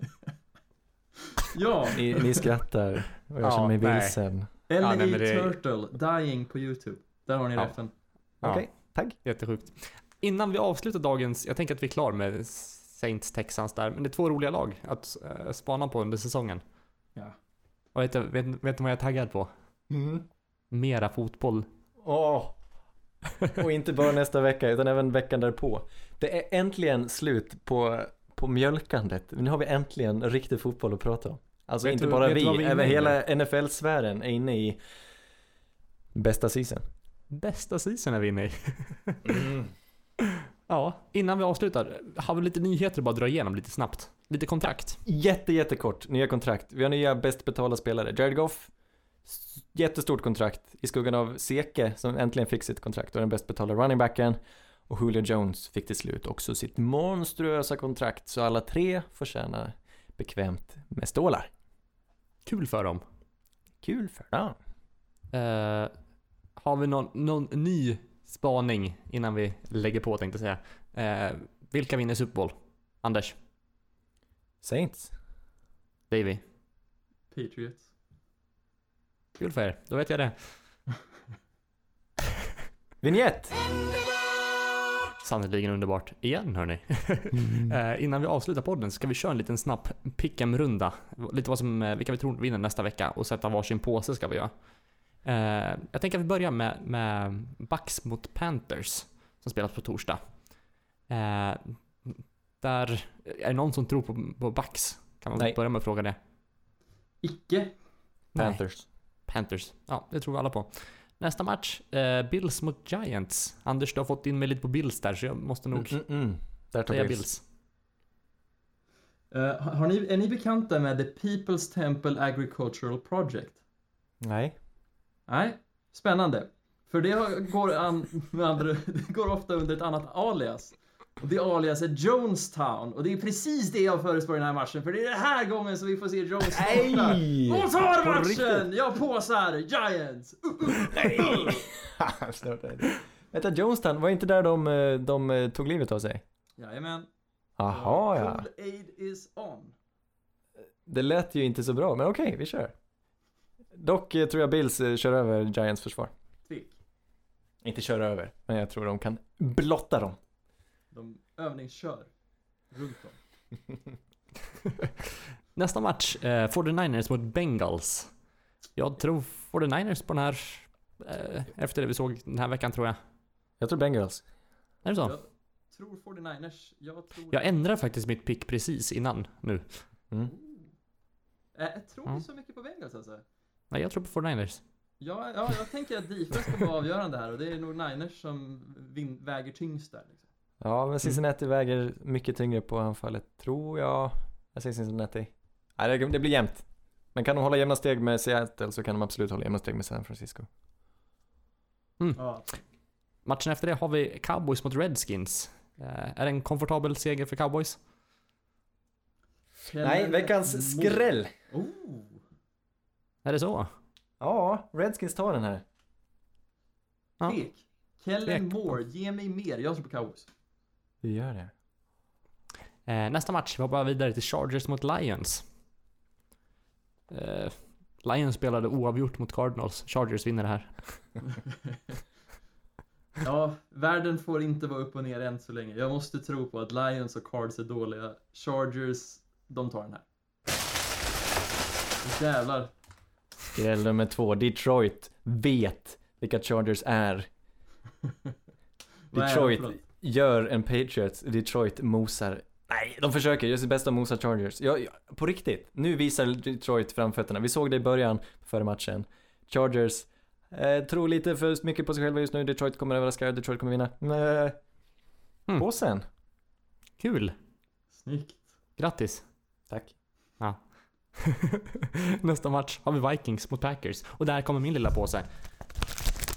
ja, ni, ni skrattar och jag Ja, känner mig nej. vilsen. LA Ja, nej, det- Turtle, Dying på YouTube. Där har ni Ja. reffen. Ja. Okej, tack. Jättesjukt. Innan vi avslutar dagens, jag tänker att vi är klar med Saints Texans där, men det är två roliga lag att uh, spana på under säsongen. Ja. Och vet, du- vet, vet du vad jag är taggad på? Mera fotboll. Åh! Och inte bara nästa vecka utan även veckan därpå. Det är äntligen slut på, på mjölkandet. Nu har vi äntligen riktig fotboll att prata om. Alltså Vet inte du- bara vi, vi i hela NFL-sfären är inne i bästa season. Bästa season är vi inne i. *laughs* Ja, innan vi avslutar, har vi lite nyheter att bara dra igenom lite snabbt. Lite kontrakt. Jätte, jättekort, nya kontrakt. Vi har nya bäst betalda spelare. Jared Goff, jättestort kontrakt i skuggan av Seke som äntligen fick sitt kontrakt och den bäst betalda running backen. Och Julio Jones fick till slut också sitt monstruösa kontrakt så alla tre får tjäna bekvämt med stålar. Kul för dem. Kul för dem. Eh, har vi någon, någon ny spaning innan vi lägger på tänkte jag säga. Eh, vilka vinner Super Bowl? Anders? Saints. Davy? Patriots. Kul för er, då vet jag det. Vignett! Sannerligen underbart. Igen hörni. *laughs* Eh, innan vi avslutar podden så ska vi köra en liten snabb pick'em-runda. Lite vad som, eh, vilka vi tror vinner nästa vecka och sätta varsin påse ska vi göra. Eh, jag tänker att vi börjar med, med Bucks mot Panthers som spelas på torsdag. Eh, där, är det någon som tror på, på Bucks? Kan man Nej. börja med att fråga det? Icke. Panthers. Panthers. Ja, det tror vi alla på. Nästa match, eh, Bills mot Giants. Anders, du har fått in mig lite på Bills där, så jag måste nog Mm, mm, mm. Där tar säga Bills. Bills. Eh, har ni, är ni bekanta med The People's Temple Agricultural Project? Nej. Nej, spännande. För det har- går, an, med andra, *laughs* det går ofta under ett annat alias. Och det aliaset Jonestown. Och det är precis det jag förespråkar i den här matchen. För det är den här gången som vi får se Jonestown. Nej! Och tar matchen! Jag påsar Giants! *laughs* *laughs* Vänta, Jonestown, var inte där de, eh, de eh, tog livet av sig? Jajamän. Aha, ja. Aid is on. Det lät ju inte så bra, men okej, vi kör. Dock eh, tror jag Bills kör över Giants försvar. Tvek. Inte kör över, men jag tror de kan blotta dem. De övningskör. Runt om. *laughs* Nästa match, eh, 49ers mot Bengals. Jag tror 49ers på den här, eh, efter det vi såg den här veckan tror jag. Jag tror Bengals. Är det så? Jag tror 49ers. Jag tror... Jag ändrar faktiskt mitt pick precis innan nu. Mm. Äh, tror Ja. ni så mycket på Bengals alltså? Nej, jag tror på 49ers. Ja, ja, jag tänker att defense kommer vara avgörande här och det är nog Niners som väger tyngst där. Liksom. Ja, men Cincinnati väger mycket tyngre på anfallet, tror jag. Jag säger Cincinnati. Nej, det, det blir jämnt. Men kan de hålla jämna steg med Seattle så kan de absolut hålla jämna steg med San Francisco. Ja. Matchen efter det har vi Cowboys mot Redskins. Eh, är det en komfortabel seger för Cowboys? Nej, veckans skräll. Oh, Är det så? Ja, Redskins tar den här. Ja. Kellen. Moore, ge mig mer. Jag tror på Cowboys. Vi gör det. Eh, nästa match, vi hoppar vidare till Chargers mot Lions. Eh, Lions spelade oavgjort mot Cardinals. Chargers vinner det här. *laughs* Ja, världen får inte vara upp och ner än så länge. Jag måste tro på att Lions och Cards är dåliga. Chargers, de tar den här. Jävlar. Skräll nummer två. Detroit vet vilka Chargers är. *laughs* Detroit? Gör en Patriots. Detroit mosar. Nej, de försöker. Gör sitt bästa och mosar Chargers. Jag, jag, på riktigt. Nu visar Detroit framfötterna. Vi såg det i början, före matchen. Chargers eh, tror lite för mycket på sig själva just nu. Detroit kommer överraska. Detroit kommer vinna. Nej. Mm. Påsen. Kul! Snyggt. Grattis! Tack. *laughs* Nästa match har vi Vikings mot Packers. Och där kommer min lilla påse.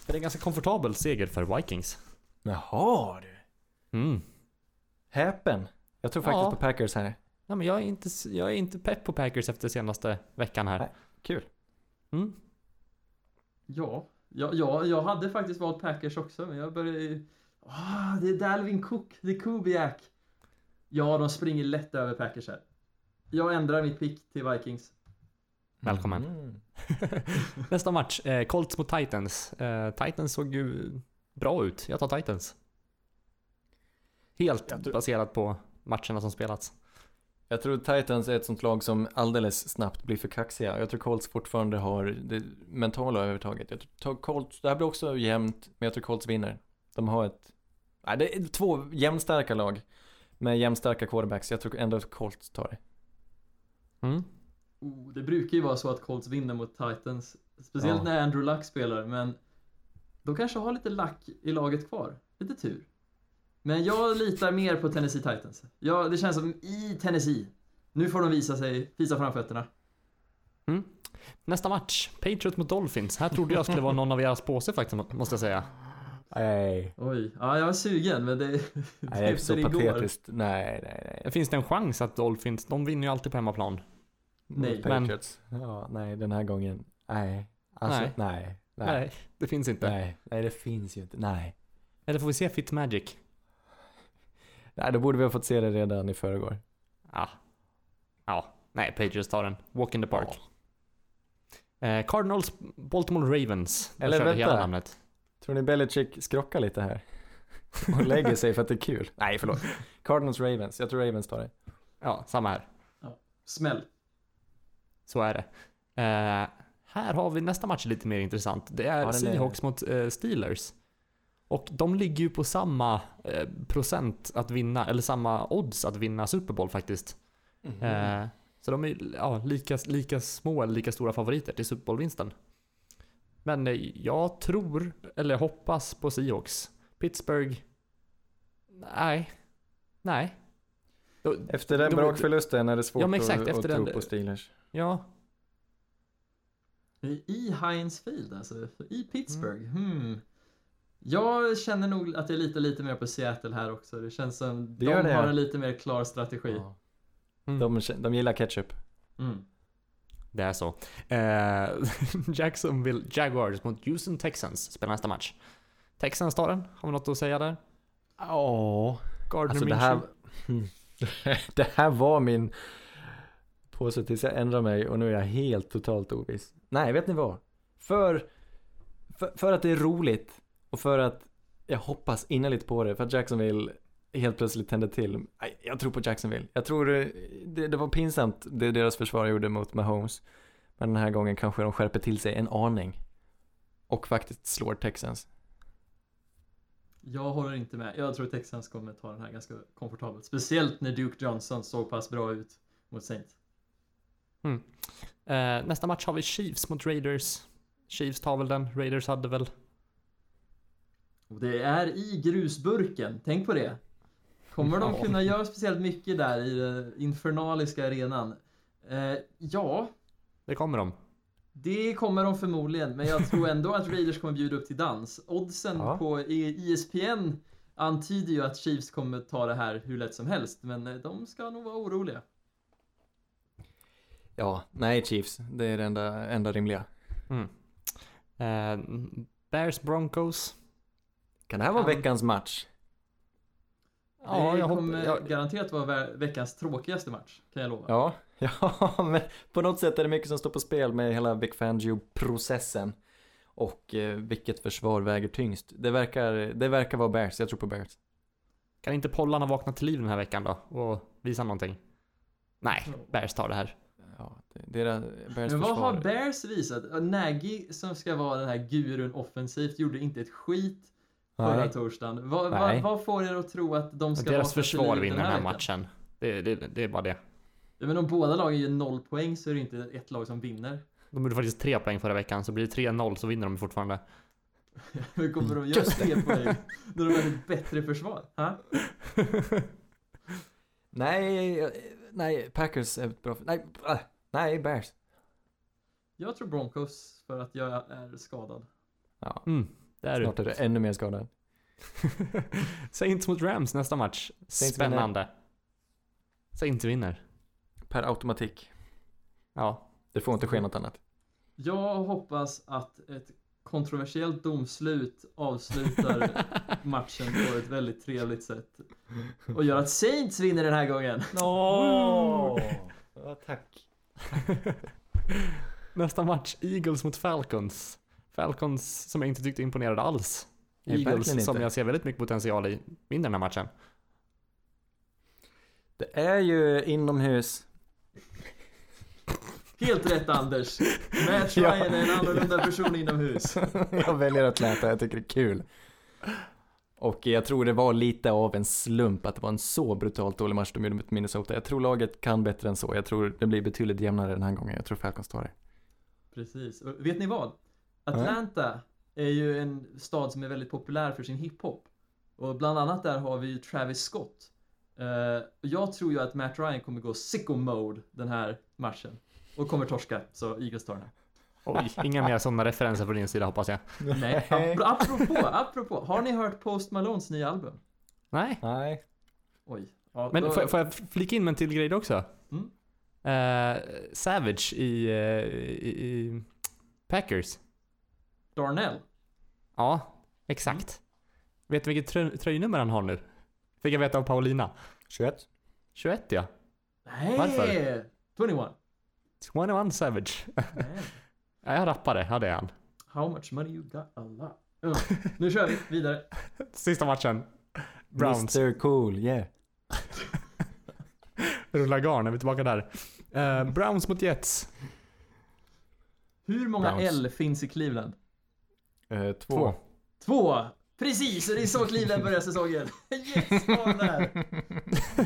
Det är en ganska komfortabel seger för Vikings. Jaha du. Mm. Häpen. Jag tror faktiskt Ja. på Packers här. Ja, men jag är, inte, jag är inte pepp på Packers efter senaste veckan här. Nej. Kul. Mm. Ja, ja, ja, jag hade faktiskt valt Packers också, men jag började ju... Ah, det är Dalvin Cook, det är Kubiak. Ja, de springer lätt över Packers här. Jag ändrar mitt pick till Vikings. Välkommen. Mm. *laughs* Nästa match, eh, Colts mot Titans. Eh, Titans såg ju bra ut. Jag tar Titans. Helt tror- baserat på matcherna som spelats. Jag tror Titans är ett sånt lag som alldeles snabbt blir för kaxiga. Jag tror Colts fortfarande har det mentala övertaget. Jag tror Colts, det här blir också jämnt, men jag tror Colts vinner. De har ett, nej det är två jämnstarka lag med jämnstarka quarterbacks. Jag tror ändå att Colts tar det. Mm. Oh, det brukar ju vara så att Colts vinner mot Titans. Speciellt Ja. när Andrew Luck spelar, men de kanske har lite lack i laget kvar. Lite tur. Men jag litar mer på Tennessee Titans. Ja, det känns som i Tennessee. Nu får de visa sig, visa framfötterna. Mm. Nästa match, Patriots mot Dolphins. Här trodde jag skulle vara någon av deras påse faktiskt, måste jag säga. Nej. Oj, ja jag var sugen men det... Nej, det är så igår. patetiskt. Nej, nej, nej. Finns det en chans att Dolphins, de vinner ju alltid på hemmaplan. Nej. Patriots. Ja, nej, den här gången. Nej. Alltså, Nej. nej. Nej. Nej, det finns inte. Nej, nej det finns ju inte. Nej. Eller får vi se Fitzmagic? Nej, då borde vi ha fått se det redan i förrgår. Ja. Ja. Nej, Patriots tar den. Walk in the park. Eh, Cardinals, Baltimore Ravens. Jag Eller vänta. hela namnet. Tror ni Belichick skrockar lite här? Och lägger sig för att det är kul? *laughs* Nej, förlåt. Cardinals Ravens. Jag tror Ravens tar det. Ja, samma här. Smäll. Så är det. Eh, här har vi nästa match lite mer intressant. Det är Ja, den är- Seahawks mot eh, Steelers. Och de ligger ju på samma eh, procent att vinna, eller samma odds att vinna Super Bowl faktiskt. Eh, så de är ja, lika, lika små eller lika stora favoriter till Super Bowl-vinsten. Men eh, jag tror, eller hoppas på Seahawks. Pittsburgh, nej. Nej. Efter den brakförlusten är det svårt Ja, men exakt, att, efter att tro den- på Steelers. Ja, I i Heinz Field alltså, i Pittsburgh. Mm. Hmm. Jag känner nog att jag litar lite mer på Seattle här också. Det känns som Det de det. har en lite mer klar strategi. Ja. Mm. De, de gillar ketchup. Mm. det är så. Eh, *laughs* Jacksonville Jaguars mot Houston Texans spelar nästa match. Texans tar den. Har vi något att säga där? Ja. Gardner Alltså det här, *laughs* det här var min påse tills jag ändrar mig och nu är jag helt totalt oviss. Nej, vet ni vad? För, för, för att det är roligt och för att jag hoppas innerligt på det, för att Jacksonville helt plötsligt tände till. Jag tror på Jacksonville. Jag tror det, det, det var pinsamt det deras försvar gjorde mot Mahomes. Men den här gången kanske de skärper till sig en aning. Och faktiskt slår Texans. Jag håller inte med. Jag tror Texans kommer ta den här ganska komfortabelt. Speciellt när Duke Johnson såg pass bra ut mot Saints. Eh, nästa match har vi Chiefs mot Raiders. Chiefs tar väl den. Raiders hade väl... Och det är i grusburken, tänk på det. Kommer de kunna göra speciellt mycket där i den infernaliska arenan? Eh, ja, Det kommer de. det kommer de förmodligen, men jag tror ändå att Raiders kommer bjuda upp till dans. Oddsen Ja. på E- ESPN antyder ju att Chiefs kommer ta det här hur lätt som helst, men eh, de ska nog vara oroliga. Ja, nej Chiefs. Det är det enda, enda rimliga. Mm. Eh, Bears Broncos. Kan det här vara Kan- veckans match? Ja, det jag kommer hoppas... Jag, garanterat vara veckans tråkigaste match, kan jag lova. Ja, *laughs* ja, men på något sätt är det mycket som står på spel med hela Vic Fangio-processen. Och eh, vilket försvar väger tyngst. Det verkar, det verkar vara Bears, jag tror på Bears. kan inte Pollarna vakna till liv den här veckan då? Och visa någonting? Nej, Bears tar det här. Ja, det, det, Bears Men vad försvar. har Bears visat? Nagy som ska vara den här gurun offensivt gjorde inte ett skit förra torsdagen. Vad, vad, vad får er att tro att de ska Deras försvar vinner den här veckan? matchen. Det, det, det är bara det. Ja, men om båda lagen gör noll poäng så är det inte ett lag som vinner. De gjorde faktiskt tre poäng förra veckan, så blir det 3-0 så vinner de fortfarande. *laughs* Hur kommer de göra tre poäng när de har ett bättre försvar? Ha? *laughs* Nej, nej, Packers är ett bra... Nej, äh, nej, Bears. Jag tror Broncos för att jag är skadad. Ja, Mm, det är snart är det ännu mer skadad. *laughs* Saints mot Rams nästa match. Saints Spännande. Saints vinner. Per automatik. Ja. Det får inte ske något annat. Jag hoppas att ett kontroversiellt domslut avslutar *laughs* matchen på ett väldigt trevligt sätt. Och gör att Saints vinner den här gången. Åh! Ja, tack. *laughs* Nästa match, Eagles mot Falcons. Falcons som jag inte tyckte imponerade alls. Eagles som jag ser väldigt mycket potential i, vinner den här matchen. Det är ju inomhus. Helt rätt Anders. Matt. Ryan är en annorlunda person inomhus. *laughs* jag väljer Atlanta, jag tycker det är kul. Och jag tror det var lite av en slump att det var en så brutalt dålig match de gjorde mot Minnesota. Jag tror laget kan bättre än så. Jag tror det blir betydligt jämnare den här gången. Jag tror Falcons tar det. Precis. Och vet ni vad? Atlanta är ju en stad som är väldigt populär för sin hiphop. Och bland annat där har vi ju Travis Scott. Och jag tror ju att Matt Ryan kommer gå sicko mode den här matchen. Och kommer torska, så Eagles tar den här. Oj, inga mer sådana referenser från din sida hoppas jag. Nej, *laughs* ap- apropå, apropå. Har ni hört Post Malones nya album? Nej, Nej. Oj. Ja, men då- får, får jag flika in med en till grej också? Mm. Eh, Savage i, eh, i, i Packers. Darnell. Ja, exakt. Vet du vilket trö- tröjnummer han har nu? Fick jag veta av Paulina. 21. 21 ja. Nej! Varför? 21. 21 Savage. Nej. *laughs* Ja, jag rappade, ja det är han. How much money you got? A lot. Mm. Nu kör vi vidare. *laughs* Sista matchen. Browns. Mr Cool, yeah. *laughs* Rullar garn, är vi tillbaka där. Eh, Browns mot Jets. Hur många Browns. L finns i Cleveland? Eh, två. Två. Två! Precis, det är så Cleveland börjar säsongen. *laughs* Yes, var där! *laughs*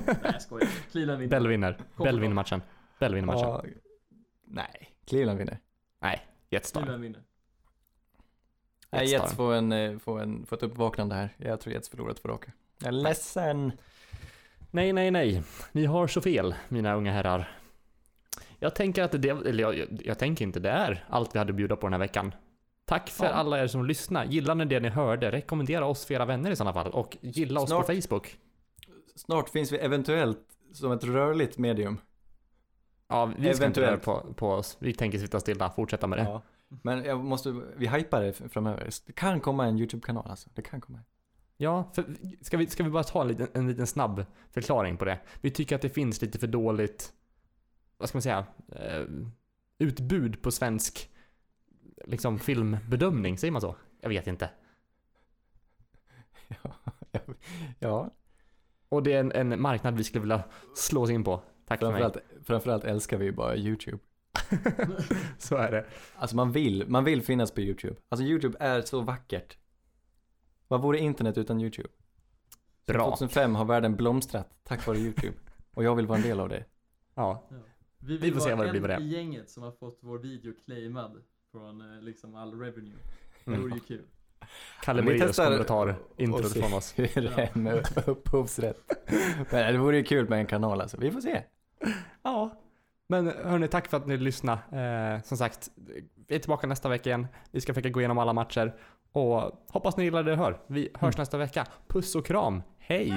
Nej, jag skojar. Cleveland vinner. Bell vinner. Kom Bell vinner matchen. Bell vinner matchen. Ja, nej, Cleveland vinner. Nej, Jets tar. Cleveland vinner. Nej, Jets får, en, eh, får, en, får ett uppvaknande här. Jag tror Jets förlorar två raka. Jag är ledsen. Nej, nej, nej. Ni har så fel, mina unga herrar. Jag tänker att det, eller jag, jag, jag tänker inte, det är allt vi hade att bjuda på den här veckan. Tack för Ja. alla er som lyssnar. Gillar ni det ni hörde? Rekommendera oss för era vänner i sådana fall. Och gilla oss Snart- på Facebook. Snart finns vi eventuellt som ett rörligt medium. Ja, vi ska inte röra Eventuellt. på, på oss. Vi tänker sitta stilla, fortsätta med det. Ja. Men jag måste, vi hypar det framöver. Det kan komma en YouTube-kanal alltså. Det kan komma. Ja, för, ska, vi, ska vi bara ta en liten, en liten snabb förklaring på det? Vi tycker att det finns lite för dåligt, vad ska man säga, eh, utbud på svensk liksom filmbedömning, säger man så? Jag vet inte. *laughs* Ja. ja. Och det är en, en marknad vi skulle vilja slå oss in på. Tack för mig. Framförallt, framförallt älskar vi ju bara YouTube. *laughs* Så är det. Alltså man vill, man vill finnas på YouTube. Alltså YouTube är så vackert. Vad vore internet utan YouTube? Bra. 2005 har världen blomstrat tack vare YouTube. Och jag vill vara en del av det. Ja. Vi, Vi får se vara vad det blir en med det. i gänget som har fått vår video claimad från eh, liksom all revenue. *laughs* Det Mm. vore ju kul. Kalle Moraeus kommer att ta introt från oss. Hur det är med *laughs* upphovsrätt. Men det vore ju kul med en kanal alltså. Vi får se. Ja. Men hörni, tack för att ni lyssnade. Eh, som sagt, vi är tillbaka nästa vecka igen. Vi ska försöka gå igenom alla matcher. Och hoppas ni gillar det hör. Vi hörs nästa vecka. Puss och kram. Hej!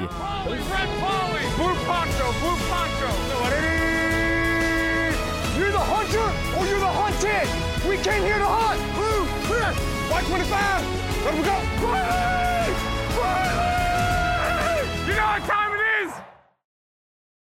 You're the hunter or you're the hunted! We came here to hunt! Blue, clear! White 25! Let we go! Riley! Riley! You know what time